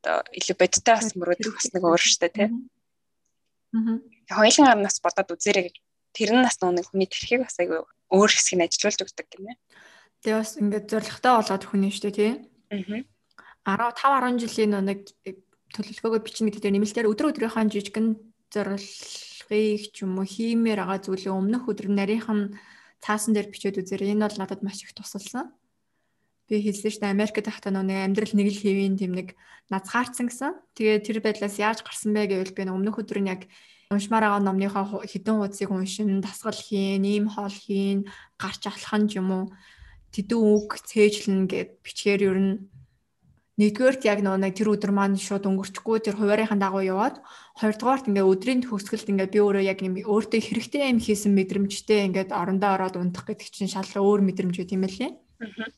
одоо илүү бодиттой бас мөрөөдөх бас нэг өөр штэ тий. Аа. Хоёулын амнаас бодоод үзээрэй гэж тэр нь бас нэг хүний тархийг бас айгүй өөр хэсгийг ажиллуулж өгдөг гинэ. Тэгээ бас ингээд зоригтой болоод хүний штэ тий. Аа. 15 10 жилийн нэг төлөвлөгөөгөө бичнэ гэдэг нэмэлтээр өдөр өдрийнхөө жижигэн зорилгыг ч юм уу хиймээр байгаа зүйлээ өмнөх өдөр нарийнхан цаасан дээр бичээд үзээрэй. Энэ бол надад маш их тусалсан би хэлсэн шүү дээ Америкт тахта нэг амьдрал нэг л хэвийн тийм нэг назгаарцсан гэсэн. Тэгээ тэр байдлаас яаж гарсан бэ гэвэл би өмнөх өдөр нь яг уншмаар байгаа номныхоо хідэн хуудсыг уншин, дасгал хийн, ийм хоол хийн, гарч алхах юм уу тэдэн үг цээжлэн гэд бичгээр ер нь нэгдүгээрт яг нэг тэр өдөр маань шууд өнгөрчихгүй тэр хуваарийнхаа дагуу яваад хоёрдугаарт ингээ өдрийн төгсгөлд ингээ би өөрөө яг юм өөртөө хэрэгтэй юм хийсэн мэдрэмжтэй ингээд орондоо ороод унтах гэдэг чинь шал өөр мэдрэмж үү тийм ээ лээ. Аа.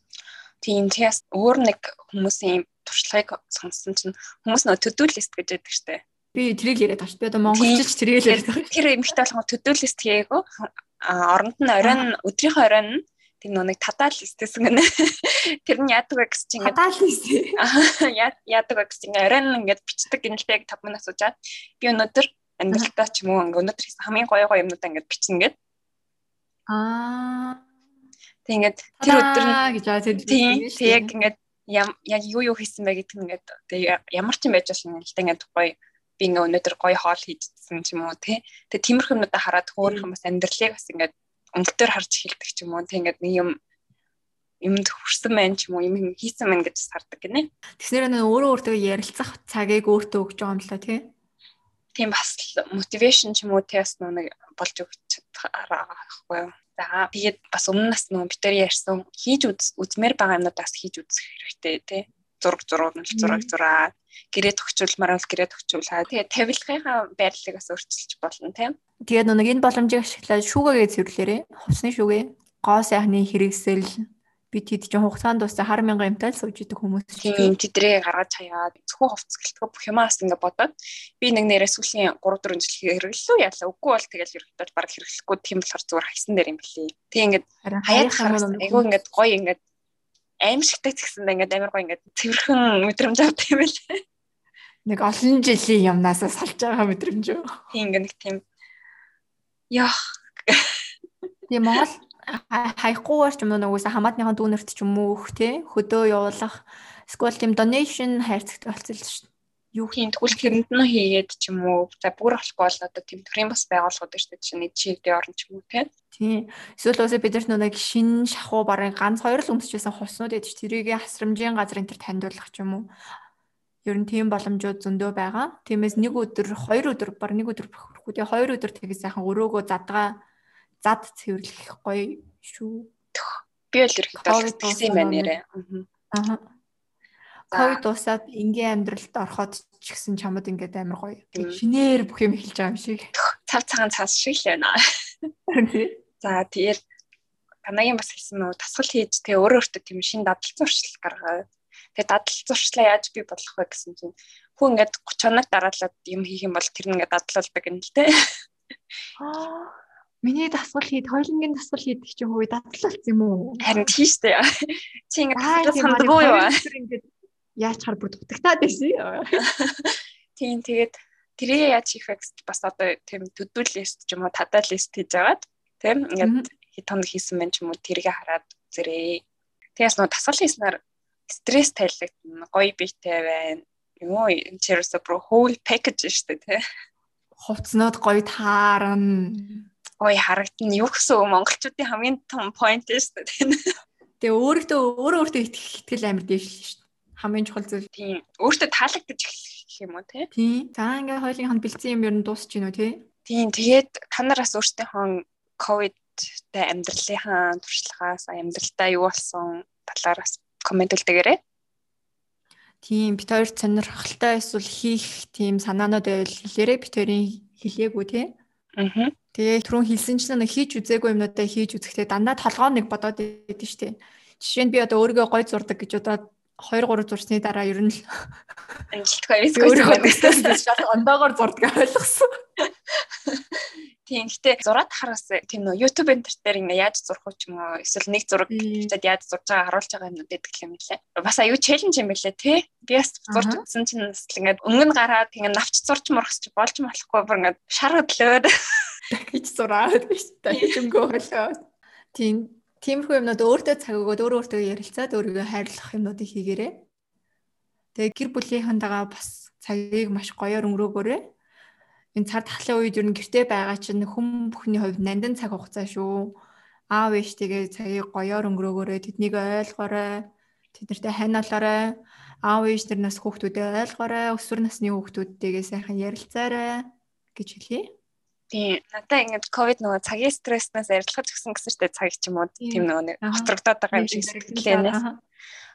Тийм тэгээс өөр нэг хүмүүсийн туршлагыг сонссон чинь хүмүүс нөө төдөлист гэж яддаг штэ. Би тэрийг яриад шүү. Би одоо монголчууд тэрийг яриад байгаа. Тэр эмэгтэй болгоо төдөлист хийгээгөө оронд нь оройн өдрийнхөө оройн нь тэр нөө нэг тадаал листэйсэн гэнэ. (laughs) Тэр нь яадаг вэ гэсэн чинь ингээд тадаал лист. Яадаг вэ гэсэн чинь оройн ингээд бичдэг гинэлтэй 5 минут суужаад би өнөөдөр амьдралдаа ч юм уу ингээд өнөөдөр хамгийн гоё гоё юмнуудаа ингээд бичнэ гэд. Аа Тэг ингээд тэр өдөр нь гэж аа тэр тийм яг ингээд яг юу юу хийсэн бэ гэдэг нь ингээд тэг ямар ч юм байж болно л да ингээд гоё би ингээ өнөөдөр гоё хоол хийжсэн ч юм уу тий. Тэг тиймэрхүү юмудаа хараад хөөрхөн бас амьдралыг бас ингээд өнгөлтөр харж эхэлдэг ч юм уу. Тэг ингээд нэг юм юмд хүрсэн байх ч юм уу юм хийсэн мэн гэж сардаг гинэ. Тэснэр нөө өөрөө өөртөө ярилцах цагийг өөртөө өгч байгаа юм л та тий. Тийм бас мотивашн ч юм уу тий бас нэг болж өгч чадхаараа байхгүй юу. За тэгээд бас өмнөөс нөгөө бид нар ярьсан хийж үзмээр байгаа юмнуудаас хийж үзэх хэрэгтэй тий. Зураг зургуул зураг зураад гэрээ төгчүүлмээр бол гэрээ төгчүүлээ. Тэгээд тавилгынхаа байрлалыг бас өөрчилж болно тий. Тэгээд нэг энэ боломжийг ашиглаад шүүгээгээ цэвэрлээрээ. Хувцсны шүүгээ, гоо сайхны хэрэгсэл би тэд чинь хугацаанд дуусаа хар мянган юмтай л сууж идэг хүмүүс тийм тэдрээ гаргаж хаяад зөвхөн хувцс гэлтгөө бүх юмаас ингээ бодоод би нэг нэрээ сүүлийн 3 4 жил хэрэглэлүү яалаа үгүй бол тэгэл ерөөхдөө баг хэрэглэхгүй тийм болохоор зүгээр хайсан дээр юм билий. Тийм ингээ хаяад харсан. айгүй ингээ гоё ингээ аимшигтай гэсэн ингээ амар гоё ингээ цэвэрхэн мэдрэмж авдаг юм байлээ нэг олон жилийн юмнаас салж байгаа мэдрэмж үү? Тийм ингээ нэг тийм. Яах? Тийм Монгол хаяггүйгээр ч юм уу нөгөөсө хамаатныхан дүүнерт ч юм уу өөх те хөдөө явуулах эсвэл тийм donation хайрцагтай болцсон шүү дээ. Юу хийн тэгвэл тэрэнд нь хийгээд ч юм уу за бүр болохгүй бол одоо тийм төрийн бас байгууллагууд шүү дээ чинь чивдээ орно ч юм уу те. Тийм. Эсвэл уусаа бид нар нэг шин шахуу барыг ганц хоёр л өмсчихсэн хуснууд ядч тэрийг хасрамжийн газар энэ төр таньдуулах ч юм уу. Ер нь тийм боломжууд зөндөө байгаа. Тиймээс нэг өдөр, хоёр өдөр, баг нэг өдөр бохирхгүй. Тэгээ хоёр өдөр тэгээ сайхан өрөөгөө задгаа зад цэвэрлэх гоё шүү. Би л ерөөхдөө тэгсэн юм байна нэрээ. Аа. Ковид дуусаад ингийн амьдралд ороход ч гэсэн чамд ингээд амар гоё. Шинээр бүх юм эхэлж байгаа юм шиг. Цав цагаан цаас шиг л байна. За тэгээд танагийн бас хэлсэн нөө тасгал хийж тэгээ өөрөө өөртөө тийм шин дадал зуршил гаргаа. Тэгээ дадал зуршлаа яаж би болох вэ гэсэн чинь хүн ингээд 30 хоног дараалаад юм хийх юм бол тэр нь ингээд дадлалдаг юм л те. Миний дасгал хийд, хоёлынгийн дасгал хийдэг чинь хөөе дадлалц юм уу? Харин тийш үү. Чи ингэ дасгал сандгүй юу? Ингээд яаж хар бүр дутагтаад байсан. Тийм тэгээд тэрийг яаж хийх вэ гэж бас одоо тийм төдөл лист ч юм уу тадал лист хийж агаад тийм ингээд хэд хоног хийсэн байх ч юм уу тэрийг хараад зэрэг. Тэгээс нөө дасгал хийснээр стресс тайлагдана, гоё биетэй байна. Юу энэ чирээсээ бүр whole package шүү дээ тий. Хувцнууд гоё таарна ой харагдана. Юу гэсэн монголчуудын хамгийн том point шүү дээ. Тэгээ өөртөө өөрөө өөртөө итгэл амар дээш л шүү дээ. Хамгийн чухал зүйл. Тийм. Өөртөө таалагдаж эхлэх юм уу те? Тийм. За ингээ хоёулынх нь бэлдсэн юм ер нь дуусч гинөө те? Тийм. Тэгээд та нараас өөртөөхөө ковидтэй амьдралынхаа туршлагаас амьдралдаа юу болсон талаараас комент үлдээгээрэй. Тийм бит хоёр сонирхолтой эсвэл хийх тийм санаанууд байвал хэлээрэй бит хоёрын хэлээгүй тий. Тэгээ түрүүн хэлсэн чинь нэг хийж үзээгүй юмнуудаа хийж үзэхдээ дандаа толгоо нэг бодоод идэв штэ. Жишээ нь би одоо өөрийгөө гой зурдаг гэж удаад 2 3 зурсны дараа ер нь л ангилтгүй өөрийгөө төсөөс шал ондоогоор зурдаг ойлгосон. (laughs) Тийм гэтээ зураад хараас тийм нөө YouTube энтер ингээ яаж зурх уу ч юм уу эсвэл нэг зураг хийгээд яаж зурж байгаа харуулж байгаа юмнууд гэдэг юм лээ. Бас аюу челленж юм байлээ тий. Би бас зурж үзсэн чинь ингээ өнгө нь гараад ингээ навч зурч мурах чи болж болохгүй бүр ингээ шар хөдлөөд дахиж зураад биш дахиж өнгөө болоо. Тийм тиймэрхүү юмнууд өөртөө цаг өгөөд өөрөө өөртөө ярилцаад өөрийгөө хайрлах юмнуудыг хийгээрэй. Тэгээ гэр бүлийнхэнтэйгээ бас цагийг маш гоёор өнгөрөөгөөрэй. Энэ цар тахлын үед ер нь гэртээ байгаа чинь хүм бүхний хувьд нандин цаг хугацаа шүү. Аав ээжтэйгээ цагийг гоёор өнгөрөөгөөрэй. Тэднийг ойлгоорой. Тэднэртэй хань олоорой. Аав ээж нар нас хүүхдүүдэд ойлгоорой. Өсвөр насны хүүхдүүдтэйгээ сайхан ярилцаарай гэж хэлье. Тийм. Надаа ингээд ковид нөгөө цагийн стресснээс арилгаж гисэн гэсэртэй цаг ч юм уу тийм нөгөө нэг хотрогдоод байгаа юм шиг сэтгэлээнээс.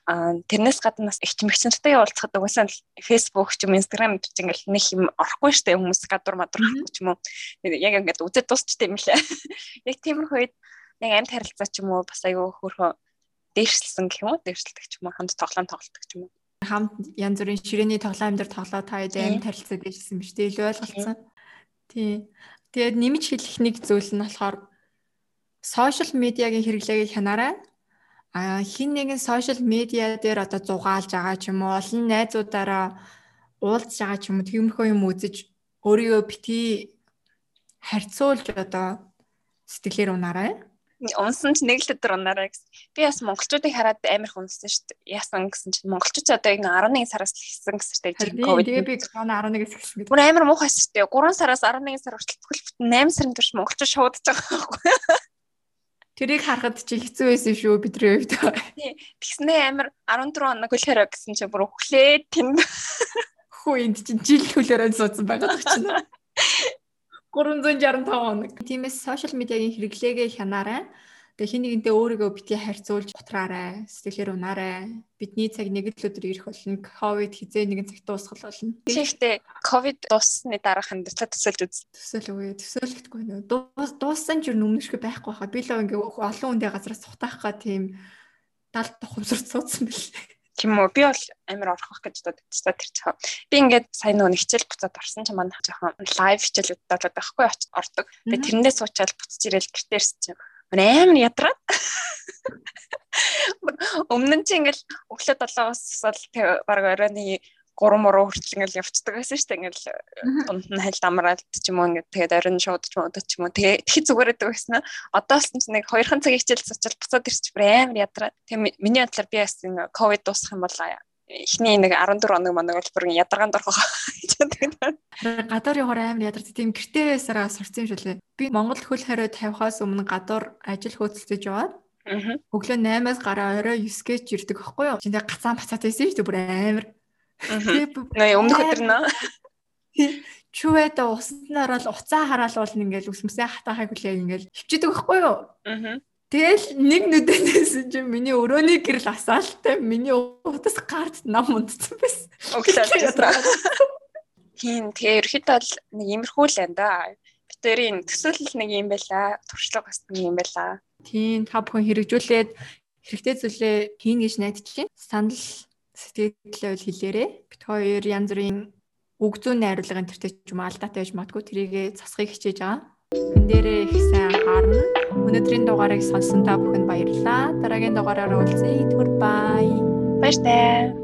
Тэрнээс гадна бас их чимэгчнэртэй уулзахад угаасаа Facebook ч юм Instagram гэж ингээд нэг юм орохгүй штэ хүмүүс гадуур мадуур ч юм уу. Яг ингээд үзээд дуусчтэй юм лээ. (laughs) Яг тиймэрхүү үед нэг амьд харилцаа ч юм уу бас аюу хөөрхөн дээршилсэн гэх юм уу дээршилдэг ч юм уу хамт тоглоом тоглолдог ч юм уу хамт янз бүрийн ширээний тоглоом дээр тоглоо та хэд амьд харилцаа дээршилсэн биш үү илүү ойлголцсон. Тийм. Тэгээд нэмж хэлэх нэг зүйл нь болохоор сошиал медиагийн хэрэглэгийг хянаарай. А хин нэгэн сошиал медиа дээр одоо зугаалж байгаа ч юм уу олон найзуудаараа уулзж байгаа ч юм уу тиймэрхүү юм үзэж өөрийгөө бити харьцуулж одоо сэтгэлээр унаарай унсан ч нэг л өдөр унаарай гэсэн. Би бас монголчуудыг хараад амар их унсан шүү дээ. Яасан гэсэн чинь монголчууд одоо энэ 11 сараас л ихсэн гэсэн чинь ковид. Тэгээ би 11-ээс ихсэн гэдэг. Бүр амар муухай шүү дээ. 3 сараас 11 сар хүртэл бүхэл 8 сарын турш монголчууд шуудаж байгаа байхгүй. Тэрийг харахад чи хэцүү байсан шүү бидний хувьд. Тэгснээ амар 14 хоног хөлөөрөө гэсэн чинь бүр өглөө тэнд. Хүү энд чинь жил хөлөөрөө суудсан байгаа чинь. 365 хоног. Тиймээс сошиал медиагийн хэрэглээгээ хянаарай. Тэгээ хин нэгэнтэй өөрийгөө бити харьцуулж утраарай, сэтгэлээр унаарай. Бидний цаг нэг л өдөр ирэх болно. Ковид хизээ нэгэн цагт дуусгал болно. Тэгэхдээ ковид дууссаны дараах нь төсөл төсөлж үз. Төсөөл үгүй төсөөлөхдгүй нөө. Дууссан ч юу өмнөшгөө байхгүй хаа. Би л ингээ олон хүндээ газраас сухтаах га тийм далд тухамсарч суудсан бэл. Тийм үү. Би бол амар орох гэж та тэр цаа. Би ингээд сайн нөө нэгчэл буцаад орсон ч манай жоохон лайв хичээлүүд болоод байхгүй ордог. Би тэрэндээ суучаал буцаж ирээл гэртээрс чинь амар ядраад. Өмнө нь чи ингээл өглөө 7-оос бол баг оройны 3 муруу хүртэл ингээл явцдаг байсан шүү дээ. Ингээл дунд нь хальт амраад ч юм уу ингээд тэгээд оройн шууд ч юм уу ч юм уу тэгээд их зүгээрээд байсан. Одоос нь нэг 2 цаг хичээл цочил буцаад ирчих амар ядраа. Тэгээд миний бодлоор би бас энэ ковид дуусах юм бол эхний нэг 14 хоног манаг бол бүр ядаргаанд орох гэдэг. Гадуур явахаар амар ядардаг. Тийм гэртээсээ сурцсан юм шүү лээ. Би Монгол хөл хариу тавихаас өмнө гадуур ажил хөөцөлдөж яваад Өглөө 8-аас гараа орой 9-гээс ирдэг байхгүй юу? Чиндээ гацаан бацаад байсан шүү дээ бүр амар. Нөө өмнөх өдөр нөө. Чүвэд усанд ороод уцаа хараал бол ингээл үсмсээ хатаахыг хүлээг ингээл хөвчдөг байхгүй юу? Тэгэл нэг нүдэнээс чинь миний өрөөний гэрэл асаалтай миний утас гарт нам унтсан байсан. Тийм тэгээ ерөөхдөө бол нэг имерхүү л энэ да. Битэрийн төсөөлөл нэг юм байла. Туршлага бас нэг юм байла. Тийм та бүхэн хэрэгжүүлээд хэрэгтэй зүйлээ хийн гэж найдаж байна. Санал сэтгэлдээ хэлээрээ. Бит хоёр янз бүрийн үг зүйн найруулгын төртэй ч юм алдаатай байж магадгүй тэрийгэ засахыг хичээж байгаа. Хэн дээрээ их сайн харна. Өнөөдрийн дугаарыг сонсон та бүхэнд баярлалаа. Дараагийн дугаараар уулзъя. Түр бай. Баяр таа.